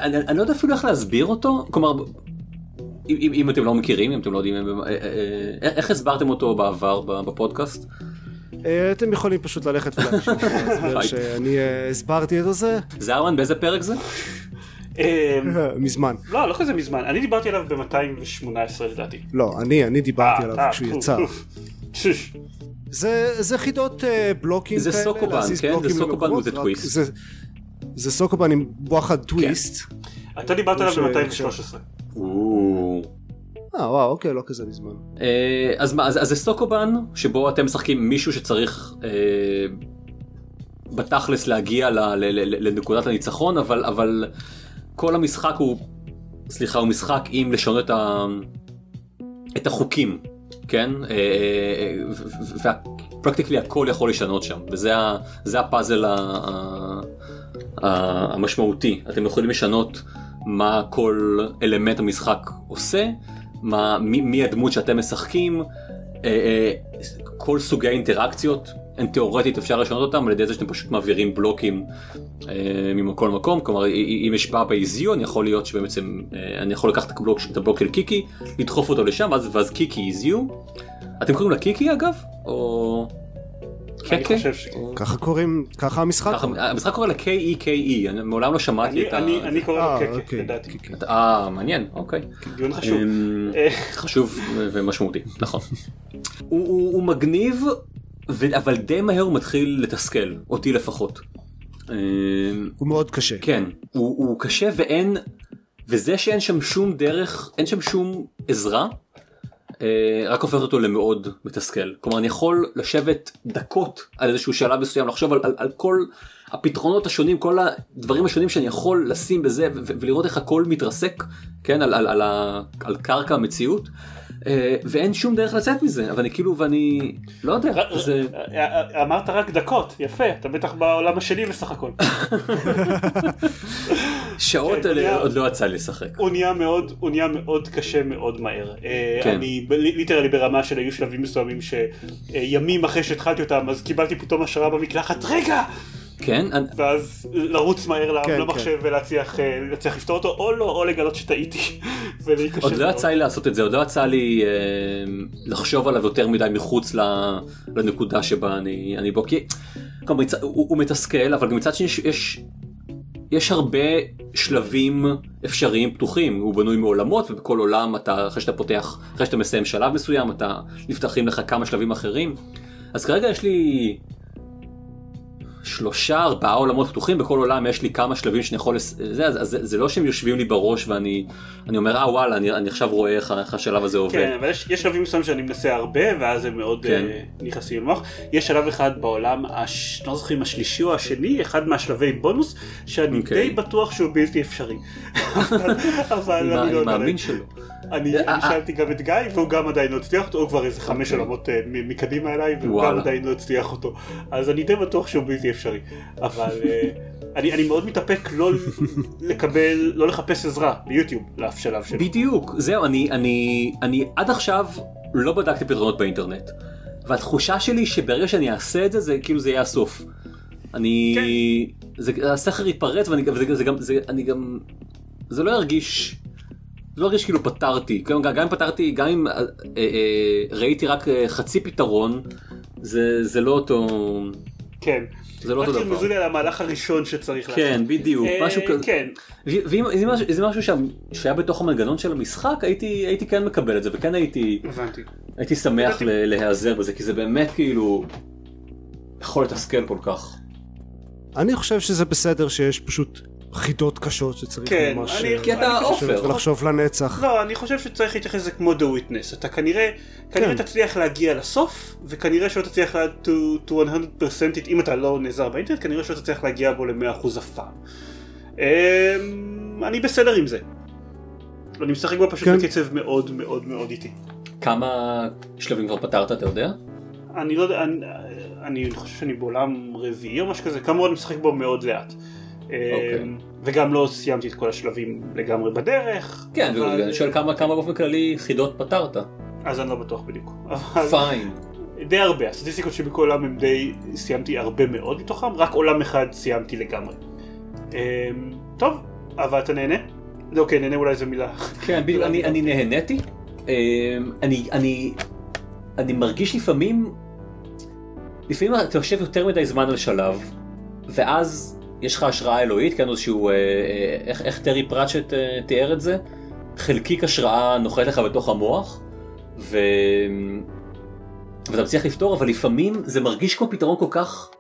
[SPEAKER 1] אני לא יודע אפילו איך להסביר אותו, כלומר... אם אתם לא מכירים, אם אתם לא יודעים, איך הסברתם אותו בעבר בפודקאסט?
[SPEAKER 2] אתם יכולים פשוט ללכת ולהקשיב להסבר שאני הסברתי את זה.
[SPEAKER 1] זרמן באיזה פרק זה?
[SPEAKER 2] מזמן.
[SPEAKER 3] לא, לא כזה מזמן, אני דיברתי עליו ב-218 לדעתי.
[SPEAKER 2] לא, אני, אני דיברתי עליו כשהוא יצא. זה חידות בלוקים
[SPEAKER 1] כאלה. זה סוקובן, כן? זה סוקובן a twist.
[SPEAKER 2] זה סוקובן עם וואחד טוויסט.
[SPEAKER 3] אתה דיברת עליו ב-213.
[SPEAKER 2] אה וואו אוקיי לא כזה מזמן.
[SPEAKER 1] אז מה אז זה סוקובן שבו אתם משחקים מישהו שצריך בתכלס להגיע לנקודת הניצחון אבל אבל כל המשחק הוא סליחה הוא משחק עם לשנות את החוקים כן ופרקטיקלי הכל יכול לשנות שם וזה הפאזל המשמעותי אתם יכולים לשנות מה כל אלמנט המשחק עושה מה, מי, מי הדמות שאתם משחקים, אה, אה, כל סוגי האינטראקציות, הן תאורטית אפשר לשנות אותם על ידי זה שאתם פשוט מעבירים בלוקים אה, ממקום למקום, כלומר אם יש בא באיזיו אני יכול להיות שבעצם אה, אני יכול לקחת את הבלוק, את הבלוק של קיקי, לדחוף אותו לשם ואז, ואז קיקי איזיו. אתם קוראים לה קיקי אגב? או...
[SPEAKER 2] ככה קוראים, ככה המשחק?
[SPEAKER 1] המשחק קורא לה K-E-K-E, אני מעולם לא שמעתי את ה...
[SPEAKER 3] אני קורא לו קקה,
[SPEAKER 2] אוקיי,
[SPEAKER 3] לדעתי.
[SPEAKER 1] אה, מעניין, אוקיי.
[SPEAKER 3] דיון חשוב.
[SPEAKER 1] חשוב ומשמעותי, נכון. הוא מגניב, אבל די מהר הוא מתחיל לתסכל, אותי לפחות.
[SPEAKER 2] הוא מאוד קשה.
[SPEAKER 1] כן, הוא קשה ואין, וזה שאין שם שום דרך, אין שם שום עזרה. רק הופך אותו למאוד מתסכל כלומר אני יכול לשבת דקות על איזשהו שלב מסוים לחשוב על, על, על כל הפתרונות השונים כל הדברים השונים שאני יכול לשים בזה ולראות איך הכל מתרסק כן על, על, על, על קרקע המציאות. ואין שום דרך לצאת מזה אבל אני כאילו ואני לא יודע זה
[SPEAKER 3] אמרת רק דקות יפה אתה בטח בעולם השני בסך הכל.
[SPEAKER 1] שעות עוד לא יצא לי לשחק.
[SPEAKER 3] הוא נהיה מאוד הוא נהיה מאוד קשה מאוד מהר. אני ליטרלי ברמה של היו שלבים מסוימים שימים אחרי שהתחלתי אותם אז קיבלתי פתאום השראה במקלחת רגע.
[SPEAKER 1] כן.
[SPEAKER 3] ואז לרוץ מהר למחשב ולהצליח לפתור אותו או לא או לגלות שטעיתי.
[SPEAKER 1] עוד לא יצא לי לעשות את זה עוד לא יצא לי לחשוב עליו יותר מדי מחוץ לנקודה שבה אני בו כי הוא מתסכל אבל גם מצד שני יש יש הרבה שלבים אפשריים פתוחים הוא בנוי מעולמות ובכל עולם אתה אחרי שאתה פותח אחרי שאתה מסיים שלב מסוים אתה נפתחים לך כמה שלבים אחרים אז כרגע יש לי שלושה ארבעה עולמות פתוחים בכל עולם יש לי כמה שלבים שאני יכול זה אז, אז זה לא שהם יושבים לי בראש ואני אני אומר אה וואלה אני, אני עכשיו רואה איך, איך השלב הזה עובד.
[SPEAKER 3] כן אבל יש, יש שלבים מסוימים שאני מנסה הרבה ואז הם מאוד כן. uh, נכנסים למוח יש שלב אחד בעולם הש... לא זוכרים השלישי או השני אחד מהשלבי בונוס שאני okay. אוקיי. די בטוח שהוא בלתי אפשרי.
[SPEAKER 1] אבל אני לא מאמין שלא.
[SPEAKER 3] אני אה, שאלתי גם את גיא והוא גם עדיין לא הצליח אותו, הוא כבר איזה חמש אוקיי. עולמות מקדימה אליי והוא גם עדיין לא הצליח אותו. אז אני די בטוח שהוא בלתי אפשרי. אבל אני מאוד מתאפק לא לקבל, לא לחפש עזרה ביוטיוב לאף שלב שלו.
[SPEAKER 1] בדיוק, זהו, אני עד עכשיו לא בדקתי פתרונות באינטרנט. והתחושה שלי שברגע שאני אעשה את זה, זה כאילו זה יהיה הסוף. אני... כן. זה, הסכר יתפרץ ואני זה, זה גם, זה, אני גם, זה לא ירגיש זה לא מרגיש כאילו פתרתי, גם, גם אם פתרתי, גם אם אה, אה, אה, ראיתי רק אה, חצי פתרון, זה, זה לא אותו...
[SPEAKER 3] כן.
[SPEAKER 1] זה לא אותו דבר.
[SPEAKER 3] רק תרמזו לי על המהלך הראשון שצריך לעשות.
[SPEAKER 1] כן, בדיוק,
[SPEAKER 3] אה,
[SPEAKER 1] משהו כזה.
[SPEAKER 3] כן.
[SPEAKER 1] ואם זה משהו, זה משהו שם, שהיה בתוך המנגנון של המשחק, הייתי, הייתי כן מקבל את זה, וכן הייתי,
[SPEAKER 3] הבנתי.
[SPEAKER 1] הייתי שמח ל- להיעזר בזה, כי זה באמת כאילו, יכול לתסכל כל כך.
[SPEAKER 2] אני חושב שזה בסדר שיש פשוט חידות קשות שצריך
[SPEAKER 3] כן,
[SPEAKER 2] ממש
[SPEAKER 3] אני-
[SPEAKER 1] כי אתה
[SPEAKER 3] אני חושב-
[SPEAKER 1] עופר.
[SPEAKER 2] ולחשוב לנצח.
[SPEAKER 3] לא, אני חושב שצריך להתייחס לזה כמו The Witness. אתה כנראה, כנראה
[SPEAKER 2] כן.
[SPEAKER 3] תצליח להגיע לסוף, וכנראה שלא תצליח לה- to, to 100% it, אם אתה לא נעזר באינטרנט, כנראה שלא תצליח להגיע בו ל-100% אף פעם. אמ, אני בסדר עם זה. אני משחק בו פשוט
[SPEAKER 2] כן.
[SPEAKER 3] בקצב מאוד מאוד מאוד איטי.
[SPEAKER 1] כמה שלבים כבר פתרת, אתה יודע?
[SPEAKER 3] אני לא יודע, אני, אני חושב שאני בעולם רביעי או משהו כזה, כאמור אני משחק בו מאוד לאט.
[SPEAKER 1] אוקיי.
[SPEAKER 3] אמ, וגם לא סיימתי את כל השלבים לגמרי בדרך.
[SPEAKER 1] כן,
[SPEAKER 3] אבל-
[SPEAKER 1] ואני שואל כמה, כמה באופן כללי חידות פתרת.
[SPEAKER 3] אז אני לא בטוח בדיוק.
[SPEAKER 1] פיין.
[SPEAKER 3] די הרבה, הסטטיסטיקות שבכל עולם הם די, סיימתי הרבה מאוד מתוכם, רק עולם אחד סיימתי לגמרי. אמ, טוב, אבל אתה נהנה? לא, אוקיי, נהנה אולי זו מילה.
[SPEAKER 1] כן, בדיוק, אני, אני נהניתי. אמ, אני, אני, אני מרגיש לפעמים, לפעמים אתה יושב יותר מדי זמן על שלב, ואז יש לך השראה אלוהית, כן, איזשהו, אה, אה, איך, איך טרי פרצ'ט אה, תיאר את זה? חלקיק השראה נוחת לך בתוך המוח, ו... ואתה מצליח לפתור, אבל לפעמים זה מרגיש כמו פתרון כל כך,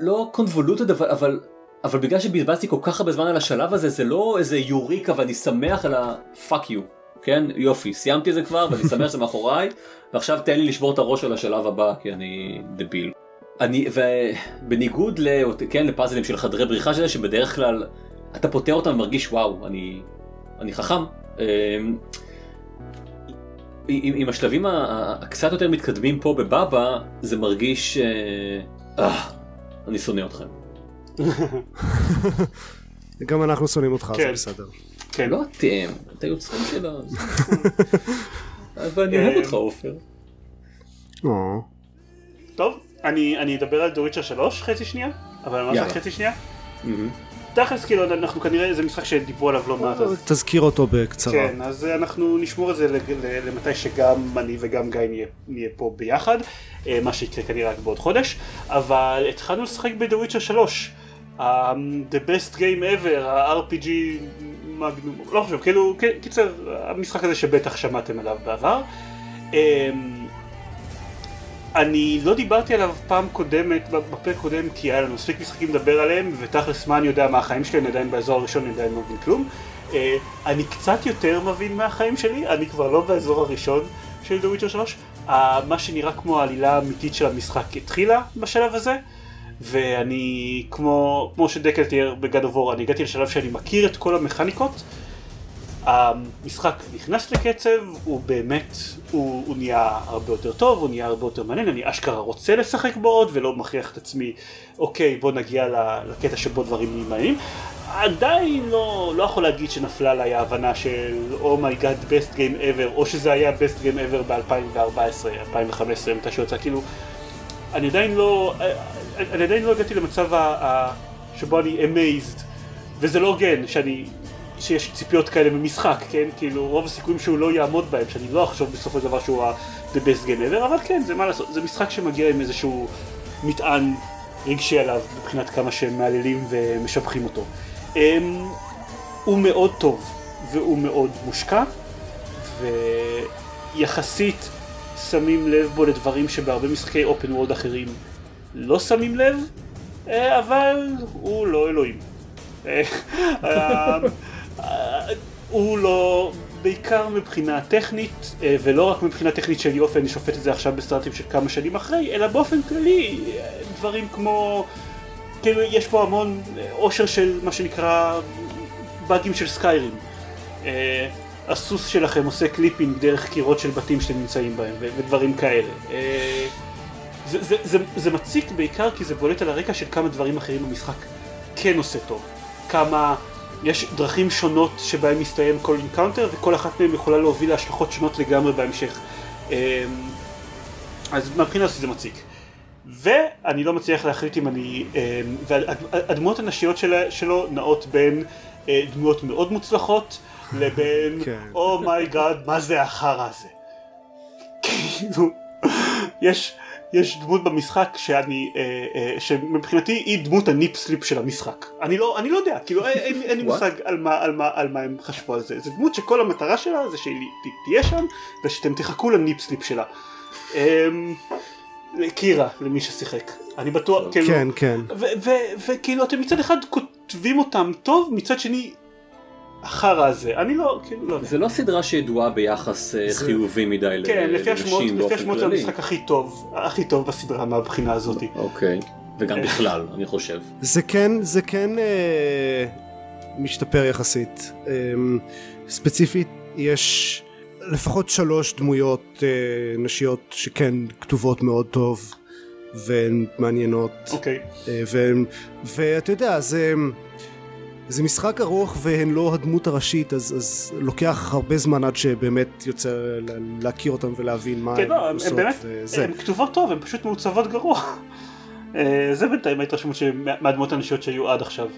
[SPEAKER 1] לא קונבולוטד, אבל, אבל, אבל בגלל שבזבזתי כל כך הרבה זמן על השלב הזה, זה לא איזה יוריקה ואני שמח על ה-fuck you, כן? יופי, סיימתי את זה כבר ואני שמח שזה מאחוריי, ועכשיו תן לי לשבור את הראש על השלב הבא, כי אני דביל. אני, ובניגוד ל, כן, לפאזלים של חדרי בריחה שזה, שבדרך כלל אתה פותר אותם ומרגיש וואו, אני, אני חכם. אמ, עם, עם השלבים הקצת יותר מתקדמים פה בבאבא, זה מרגיש... אה, אה, אני שונא אתכם.
[SPEAKER 2] גם אנחנו שונאים אותך, זה
[SPEAKER 3] כן.
[SPEAKER 2] בסדר.
[SPEAKER 3] כן.
[SPEAKER 1] לא אתם, את היוצרים של ה... אבל אני
[SPEAKER 3] אה,
[SPEAKER 1] אוהב אותך עופר.
[SPEAKER 2] או,
[SPEAKER 3] טוב, אני, אני אדבר על דוריצ'ר 3 חצי שנייה, אבל ממש. רק חצי שנייה.
[SPEAKER 1] מהמם.
[SPEAKER 3] תכלס כאילו אנחנו כנראה זה משחק שדיברו עליו לא מעט אז
[SPEAKER 2] תזכיר אותו בקצרה.
[SPEAKER 3] כן אז אנחנו נשמור את זה למתי שגם אני וגם גיא נהיה, נהיה פה ביחד אה, מה שיקרה כנראה רק בעוד חודש אבל התחלנו לשחק Witcher 3 um, The best game ever ה-RPG מגנום לא חשוב כאילו קיצר המשחק הזה שבטח שמעתם עליו בעבר אמ, אני לא דיברתי עליו פעם קודמת, בפרק קודם, כי היה לנו מספיק משחקים לדבר עליהם, ותכלס מה אני יודע מה החיים שלי, אני עדיין באזור הראשון, אני עדיין לא מבין כלום. אה, אני קצת יותר מבין מהחיים שלי, אני כבר לא באזור הראשון של The Witcher 3. אה, מה שנראה כמו העלילה האמיתית של המשחק התחילה בשלב הזה, ואני, כמו, כמו שדקל תיאר ב God of War, אני הגעתי לשלב שאני מכיר את כל המכניקות. המשחק נכנס לקצב, הוא באמת, הוא, הוא נהיה הרבה יותר טוב, הוא נהיה הרבה יותר מעניין, אני אשכרה רוצה לשחק בו עוד ולא מכריח את עצמי, אוקיי בוא נגיע לקטע שבו דברים מעניינים. עדיין לא, לא יכול להגיד שנפלה עליי ההבנה של oh my god best game ever, או שזה היה best game ever ב-2014, 2015, מתי שיוצא, כאילו, אני עדיין לא, אני עדיין לא הגעתי למצב ה, ה, שבו אני amazed, וזה לא הוגן שאני, שיש ציפיות כאלה ממשחק, כן? כאילו רוב הסיכויים שהוא לא יעמוד בהם, שאני לא אחשוב בסופו של דבר שהוא ה-the best game ever, אבל כן, זה מה לעשות, זה משחק שמגיע עם איזשהו מטען רגשי עליו, מבחינת כמה שהם מהללים ומשבחים אותו. Um, הוא מאוד טוב, והוא מאוד מושקע, ויחסית שמים לב בו לדברים שבהרבה משחקי אופן וולד אחרים לא שמים לב, אה, אבל הוא לא אלוהים. אה, הוא לא, בעיקר מבחינה טכנית, אה, ולא רק מבחינה טכנית של יופי, אני שופט את זה עכשיו בסטארטים של כמה שנים אחרי, אלא באופן כללי, אה, דברים כמו, כאילו יש פה המון עושר של מה שנקרא באגים של Skyrim. הסוס שלכם עושה clipping דרך קירות של בתים שאתם נמצאים בהם, ודברים כאלה. זה, זה, זה, זה מציק בעיקר כי זה בולט על הרקע של כמה דברים אחרים במשחק כן עושה טוב. כמה, יש דרכים שונות שבהם מסתיים כל encounter וכל אחת מהן יכולה להוביל להשלכות שונות לגמרי בהמשך. אה, אז מהבחינה הזאת זה מציק. ואני לא מצליח להחליט אם אני... אה, והדמויות הנשיות שלה, שלו נעות בין אה, דמויות מאוד מוצלחות לבין oh my god מה זה החרא הזה. כאילו יש יש דמות במשחק שאני אה, אה, שמבחינתי היא דמות ה nip slip של המשחק. אני לא אני לא יודע כאילו אין, אין לי מושג על מה, על, מה, על מה הם חשבו על זה. זה דמות שכל המטרה שלה זה שהיא תהיה שם ושאתם תחכו ל nip slip שלה. אה, קירה למי ששיחק. אני בטוח
[SPEAKER 2] כאילו כן כן.
[SPEAKER 3] וכאילו אתם מצד אחד כותבים אותם טוב מצד שני החרא הזה, אני לא, כאילו, לא יודע.
[SPEAKER 1] זה לא סדרה שידועה ביחס אה, זה... חיובי מדי
[SPEAKER 3] לנשים באופן כללי. כן, לפי השמועות זה המשחק הכי טוב, הכי טוב בסדרה מהבחינה הזאת.
[SPEAKER 1] אוקיי, וגם בכלל, אני חושב.
[SPEAKER 2] זה כן, זה כן אה, משתפר יחסית. אה, ספציפית, יש לפחות שלוש דמויות אה, נשיות שכן כתובות מאוד טוב. והן מעניינות.
[SPEAKER 3] אוקיי.
[SPEAKER 2] אה, ואתה יודע, זה... זה משחק ארוך והן לא הדמות הראשית אז, אז לוקח הרבה זמן עד שבאמת יוצא להכיר אותם ולהבין מה
[SPEAKER 3] כן, לא, הן עושות. באמת, הן כתובות טוב, הן פשוט מעוצבות גרוע. אה, זה בינתיים ההתרשמות מהדמות הנשיות שהיו עד עכשיו.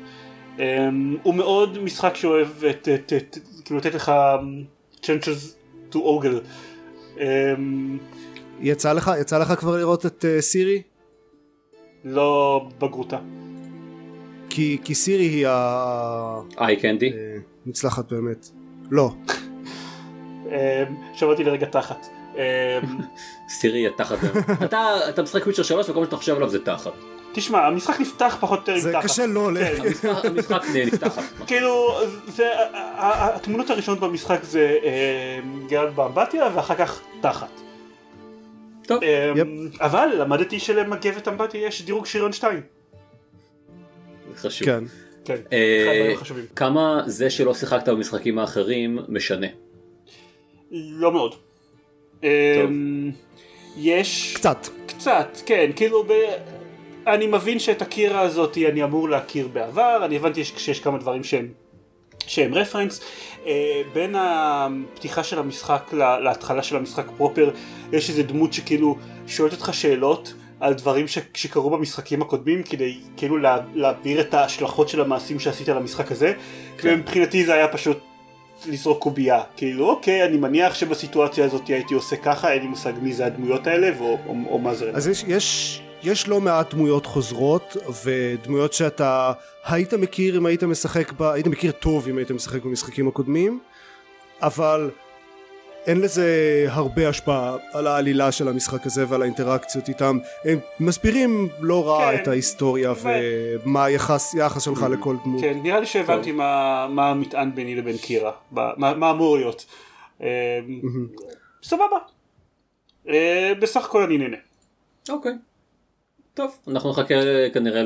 [SPEAKER 3] אה, הוא מאוד משחק שאוהב את, את, את, כאילו לתת לך um, chances to.
[SPEAKER 2] אה, יצא לך, יצא לך כבר לראות את סירי?
[SPEAKER 3] לא בגרותה.
[SPEAKER 2] כי, כי סירי היא
[SPEAKER 1] ה... איי קנדי?
[SPEAKER 2] מוצלחת באמת. לא.
[SPEAKER 3] אמ, שמעתי לרגע תחת. אמ,
[SPEAKER 1] סירי היא תחת. אתה משחק וויצ'ר 3 וכל מה שאתה חושב עליו זה תחת.
[SPEAKER 3] תשמע, המשחק נפתח פחות או יותר
[SPEAKER 2] עם תחת. זה קשה לא ל...
[SPEAKER 1] כן. המשחק נפתח.
[SPEAKER 3] כאילו, התמונות הראשונות במשחק זה אמ, גרד באמבטיה ואחר כך תחת. טוב. אבל למדתי שלמגבת אמבטיה יש דירוג שריון 2.
[SPEAKER 1] חשוב.
[SPEAKER 2] כן.
[SPEAKER 3] כן,
[SPEAKER 1] אה, כמה זה שלא שיחקת במשחקים האחרים משנה?
[SPEAKER 3] לא מאוד. אמ, יש...
[SPEAKER 2] קצת.
[SPEAKER 3] קצת, כן, כאילו ב... אני מבין שאת הקירה הזאת אני אמור להכיר בעבר, אני הבנתי שיש כמה דברים שהם, שהם רפרנס. אה, בין הפתיחה של המשחק להתחלה של המשחק פרופר, יש איזה דמות שכאילו שואלת אותך שאלות. על דברים ש... שקרו במשחקים הקודמים כדי כאילו לה... להעביר את ההשלכות של המעשים שעשית למשחק הזה כן. ומבחינתי זה היה פשוט לזרוק קובייה כאילו אוקיי אני מניח שבסיטואציה הזאת הייתי עושה ככה אין לי מושג מי זה הדמויות האלה ו... או, או מה זה.
[SPEAKER 2] אז יש, יש, יש לא מעט דמויות חוזרות ודמויות שאתה היית מכיר אם היית משחק ב... היית מכיר טוב אם היית משחק במשחקים הקודמים אבל אין לזה הרבה השפעה על העלילה של המשחק הזה ועל האינטראקציות איתם. הם מסבירים לא רע כן, את ההיסטוריה ו... ומה היחס יחס שלך mm-hmm. לכל דמות.
[SPEAKER 3] כן נראה לי שהבנתי מה, מה המטען ביני לבין קירה. מה, מה אמור להיות. mm-hmm. סבבה. אה, בסך הכל אני נהנה.
[SPEAKER 1] אוקיי. טוב. אנחנו נחכה כנראה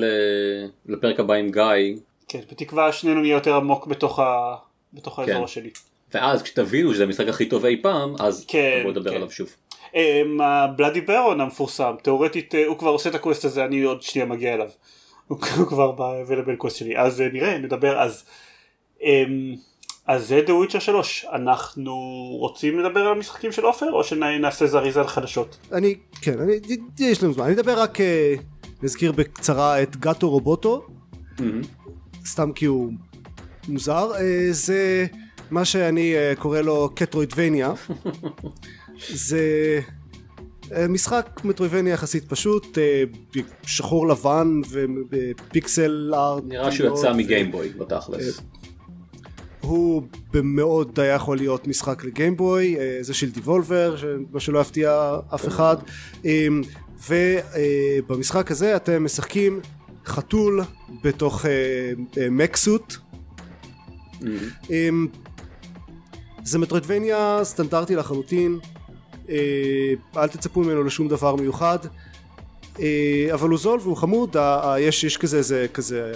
[SPEAKER 1] לפרק הבא עם גיא.
[SPEAKER 3] כן בתקווה שנינו נהיה יותר עמוק בתוך, ה... בתוך האזור כן.
[SPEAKER 1] ואז כשתבינו שזה המשחק הכי טוב אי פעם, אז כן, בואו נדבר כן. עליו שוב.
[SPEAKER 3] ה Bloody um, Baron המפורסם, תאורטית uh, הוא כבר עושה את ה quest הזה, אני עוד שנייה מגיע אליו. הוא כבר ב-available quest שלי, אז uh, נראה, נדבר אז. Um, אז זה The Witcher 3, אנחנו רוצים לדבר על המשחקים של עופר או שנעשה זריז על חדשות?
[SPEAKER 2] אני, כן, אני, יש לנו זמן, אני אדבר רק, uh, נזכיר בקצרה את גאטו רובוטו, mm-hmm. סתם כי הוא מוזר, uh, זה מה שאני uh, קורא לו קטרוידבניה זה uh, משחק מטרוידבניה יחסית פשוט uh, שחור לבן ופיקסל ארט
[SPEAKER 1] נראה שהוא יצא מגיימבוי בתכלס.
[SPEAKER 2] הוא במאוד היה יכול להיות משחק לגיימבוי זה של דיבולבר מה שלא יפתיע אף אחד. ובמשחק הזה אתם משחקים חתול בתוך מקסוט mm-hmm. זה מטרוידבניה סטנדרטי לחלוטין. אה, אל תצפו ממנו לשום דבר מיוחד. אה, אבל הוא זול והוא חמוד יש, יש כזה זה כזה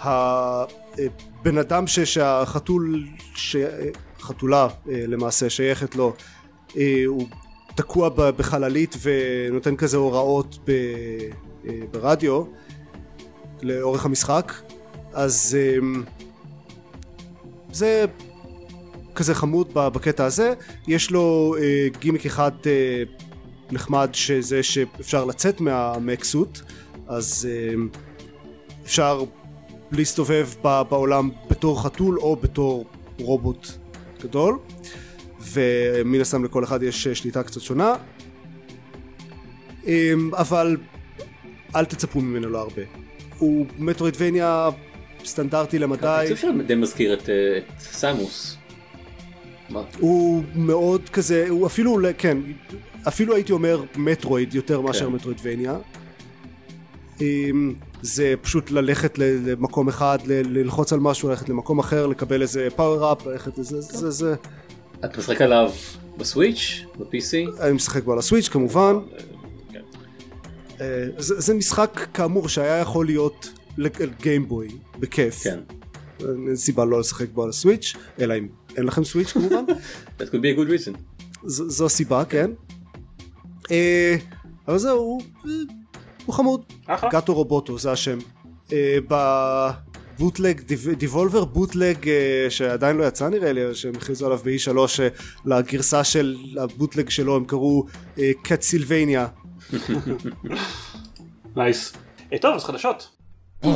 [SPEAKER 2] הבן אה, אדם שהחתול חתולה למעשה שייכת לו. הוא תקוע בחללית ונותן כזה הוראות ברדיו לאורך המשחק. אז זה כזה חמוד בקטע הזה. יש לו אה, גימיק אחד אה, נחמד שזה שאפשר לצאת מהמקסוט אז אה, אפשר להסתובב בעולם בתור חתול או בתור רובוט גדול. ומן הסתם לכל אחד יש שליטה קצת שונה. אמ, אבל אל תצפו ממנו לא הרבה הוא מטרוידבניה סטנדרטי למדי.
[SPEAKER 1] העיצוב שלו די מזכיר את, אה, את סמוס.
[SPEAKER 2] הוא מאוד כזה, הוא אפילו, כן, אפילו הייתי אומר מטרואיד יותר מאשר כן. מטרואידבניה. אמ, זה פשוט ללכת למקום אחד, ללחוץ על משהו, ללכת למקום אחר, לקבל איזה פאוור אפ, ללכת לזה, זה, זה.
[SPEAKER 1] אתה משחק עליו בסוויץ'? ב-PC?
[SPEAKER 2] אני משחק בו על הסוויץ' כמובן. כן. אה, זה, זה משחק כאמור שהיה יכול להיות לגיימבוי, בכיף. כן. אין סיבה לא לשחק בו על הסוויץ', אלא אם אין לכם סוויץ' כמובן.
[SPEAKER 1] That could be a good reason.
[SPEAKER 2] זו הסיבה, כן. אה, אבל זהו, הוא חמוד. גאטו רובוטו, זה השם. אה, בבוטלג, דיבולבר בוטלג שעדיין לא יצא נראה לי, שהם הכריזו עליו ב-E3, לגרסה של הבוטלג שלו הם קראו קטסילבניה.
[SPEAKER 3] נייס. טוב, אז חדשות. אמ,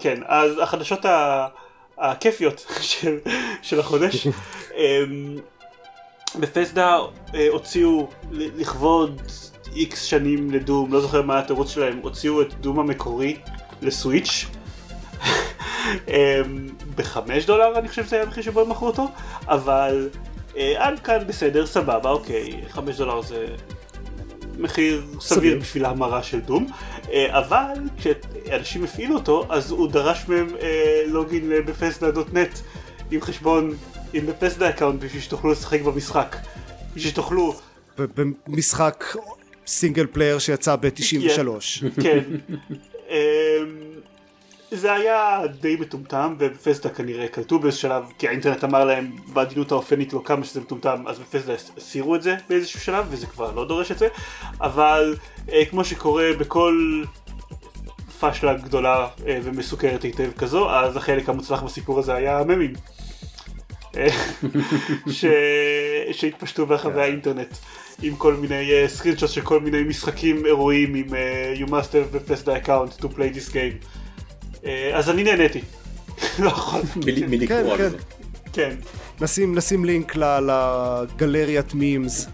[SPEAKER 3] כן, אז החדשות הכיפיות של, של החודש. אמ, בפסדה אה, הוציאו לכבוד איקס שנים לדום, לא זוכר מה התירוץ שלהם, הוציאו את דום המקורי לסוויץ'. אמ, בחמש דולר אני חושב שזה היה המחיר שבו הם מכרו אותו, אבל אה, עד כאן בסדר, סבבה, אוקיי, חמש דולר זה מחיר סביר בשביל ההמרה של Doom, אבל כשאנשים הפעילו אותו, אז הוא דרש מהם אה, login Bethesda.net עם חשבון, עם Bethesda account בשביל שתוכלו לשחק במשחק. בשביל שתוכלו...
[SPEAKER 2] במשחק single player שיצא ב-93.
[SPEAKER 3] כן. זה היה די מטומטם ובפסדה כנראה קלטו באיזה שלב כי האינטרנט אמר להם בעדינות האופנית לא כמה שזה מטומטם אז בפסדה הסירו את זה באיזשהו שלב וזה כבר לא דורש את זה. אבל אה, כמו שקורה בכל פאשלה גדולה אה, ומסוכרת היטב כזו אז החלק המוצלח בסיפור הזה היה הממים אה, ש... שהתפשטו ברחבי האינטרנט עם כל מיני סקרינשוט של כל מיני משחקים אירועים עם uh, you must have בפסדה account to play this game. אה, אז אני נהניתי. לא יכול.
[SPEAKER 1] מלקרוא
[SPEAKER 2] על זה.
[SPEAKER 3] כן.
[SPEAKER 2] נשים, נשים לינק לגלריית memes.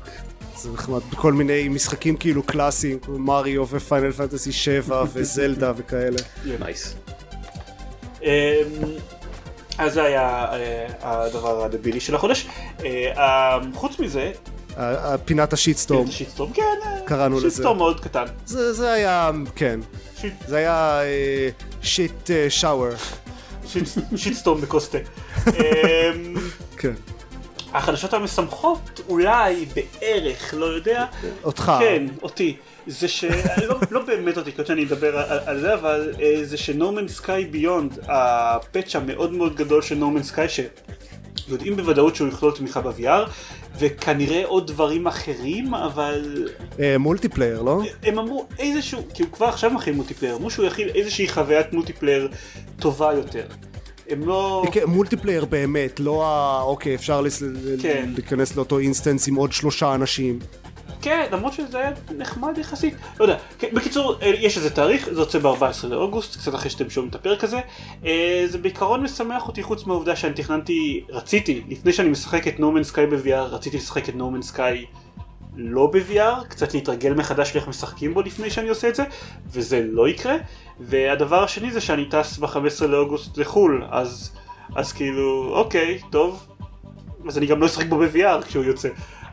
[SPEAKER 2] זה נחמד, כל מיני משחקים כאילו קלאסיים, כמו Mario ו Final Fantasy 7 וזלדה וכאלה.
[SPEAKER 1] nice.
[SPEAKER 3] אמ, אז זה היה אה, הדבר הדבילי של החודש. אה, חוץ מזה...
[SPEAKER 2] פינת ה shitstorm.
[SPEAKER 3] פינת ה shitstorm, כן.
[SPEAKER 2] קראנו לזה.
[SPEAKER 3] shitstorm מאוד קטן.
[SPEAKER 2] זה היה, כן. זה היה שיט שאואר.
[SPEAKER 3] שיט סטורם בקוסטה.
[SPEAKER 2] כן.
[SPEAKER 3] החדשות המשמחות אולי בערך לא יודע
[SPEAKER 2] אותך
[SPEAKER 3] כן אותי זה שלא לא באמת אותי כי שאני אדבר על, על זה אבל אה, זה שנורמן סקאי ביונד הפאצ' המאוד מאוד גדול של נורמן סקאי שיודעים בוודאות שהוא יכלול תמיכה ב-VR וכנראה עוד דברים אחרים, אבל...
[SPEAKER 2] אה, multiplayer, לא?
[SPEAKER 3] הם אמרו איזשהו, כי הוא כבר עכשיו מכין multiplayer, אמרו שהוא יכיל איזושהי חוויית multiplayer טובה יותר. הם לא...
[SPEAKER 2] כן, multiplayer באמת, לא ה... אוקיי, אפשר כן. להיכנס לאותו instance עם עוד שלושה אנשים.
[SPEAKER 3] כן, למרות שזה היה נחמד יחסית, לא יודע. כן, בקיצור, אה, יש איזה תאריך, זה יוצא ב-14 לאוגוסט, קצת אחרי שאתם שומעים את הפרק הזה. אה, זה בעיקרון משמח אותי חוץ מהעובדה שאני תכננתי, רציתי, לפני שאני משחק את No Man's Sky ב-VR, רציתי לשחק את No Man's Sky לא ב-VR, קצת להתרגל מחדש לאיך משחקים בו לפני שאני עושה את זה, וזה לא יקרה. והדבר השני זה שאני טס ב-15 לאוגוסט לחו"ל, אז, אז כאילו, אוקיי, טוב, אז אני גם לא אשחק בו ב-VR כשהוא יוצא.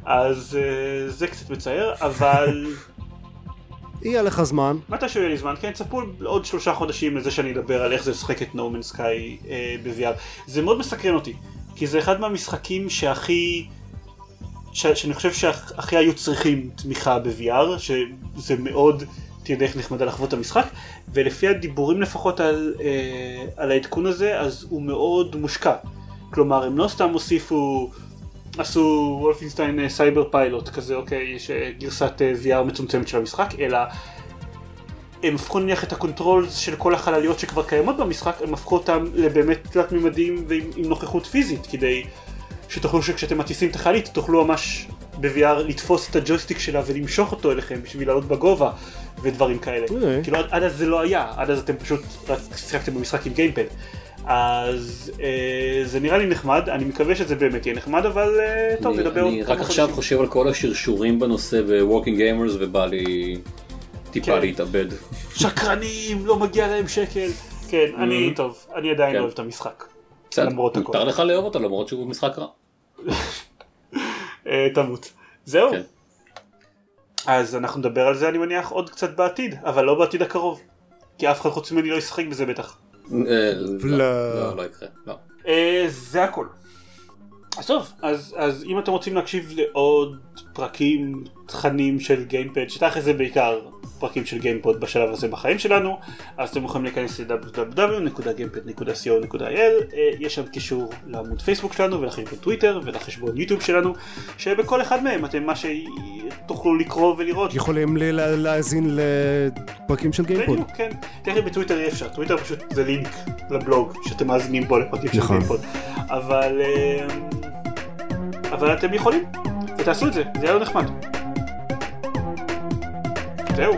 [SPEAKER 3] אז uh, זה קצת מצער, אבל...
[SPEAKER 2] יהיה לך זמן.
[SPEAKER 3] מתי שיהיה לי זמן, כן, צפו עוד שלושה חודשים לזה שאני אדבר על איך זה לשחק את נורמן סקאי ב-VR. זה מאוד מסקרן אותי, כי זה אחד מהמשחקים שהכי... ש... שאני חושב שהכי היו צריכים תמיכה ב-VR, שזה מאוד תהיה דרך נחמדה לחוות את המשחק, ולפי הדיבורים לפחות על, uh, על העדכון הזה, אז הוא מאוד מושקע. כלומר, הם לא סתם הוסיפו... עשו Wolfenstein Cyberpilot כזה אוקיי יש אה, גרסת אה, VR מצומצמת של המשחק אלא הם הפכו נניח את ה controls של כל החלליות שכבר קיימות במשחק הם הפכו אותם לבאמת תלת מימדים ועם נוכחות פיזית כדי שתוכלו שכשאתם מטיסים את החללית תוכלו ממש ב-VR לתפוס את הג'ויסטיק שלה ולמשוך אותו אליכם בשביל לעלות בגובה ודברים כאלה. אוקיי. כאילו עד אז זה לא היה, עד אז אתם פשוט רק שיחקתם במשחק עם גיימפד. אז אה, זה נראה לי נחמד, אני מקווה שזה באמת יהיה נחמד, אבל אה, טוב, נדבר
[SPEAKER 1] עוד אני רק עכשיו חושב על כל השרשורים בנושא ב-Walking Gamers ובא לי טיפה כן. להתאבד.
[SPEAKER 3] שקרנים, לא מגיע להם שקל. כן, אני, mm-hmm. טוב, אני עדיין כן. אוהב את המשחק.
[SPEAKER 1] הכל. מותר לך לאהוב אותו למרות שהוא משחק רע.
[SPEAKER 3] אה, תמות. זהו. כן. אז אנחנו נדבר על זה אני מניח עוד קצת בעתיד, אבל לא בעתיד הקרוב. כי אף אחד חוץ ממני לא ישחק בזה בטח.
[SPEAKER 1] אה, לא, לא, לא יקרה. לא.
[SPEAKER 3] אה, זה הכל. אז טוב, אז, אז אם אתם רוצים להקשיב לעוד פרקים, תכנים של גיימפד, שתכף זה בעיקר פרקים של גיימפוד בשלב הזה בחיים שלנו, אז אתם יכולים להיכנס ל-www.gamepad.co.il, אה, יש שם קישור לעמוד פייסבוק שלנו ולחשבון טוויטר ולחשבון יוטיוב שלנו, שבכל אחד מהם אתם מה שתוכלו לקרוא ולראות.
[SPEAKER 2] יכולים להאזין לפרקים של גיימפוד. בדיוק,
[SPEAKER 3] כן. תכף בטוויטר אי אפשר, טוויטר פשוט זה לינק לבלוג שאתם מאזינים בו לפרקים של נכון. גיימפוד. אבל... אה, אבל אתם יכולים, ותעשו את זה, זה יהיה נחמד. זהו.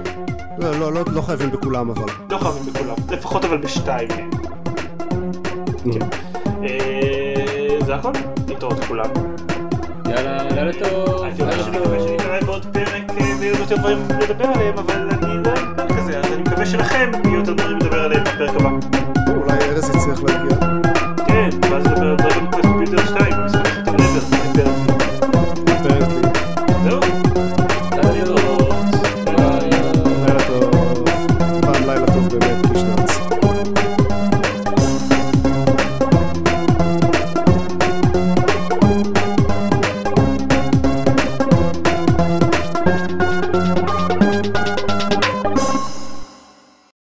[SPEAKER 2] לא, לא, לא, לא חייבים בכולם אבל.
[SPEAKER 3] לא חייבים בכולם, לפחות אבל בשתיים. כן. אה, זה הכל, להתראות לכולם.
[SPEAKER 1] יאללה, לילה טוב.
[SPEAKER 3] אני מקווה שנתראה בעוד פרק אה, ויהיו יותר דברים לדבר עליהם, אבל אני לא אהיה כזה, אז אני מקווה שלכם יהיו יותר דברים לדבר עליהם בפרק הבא.
[SPEAKER 2] אולי ארז יצליח להגיע.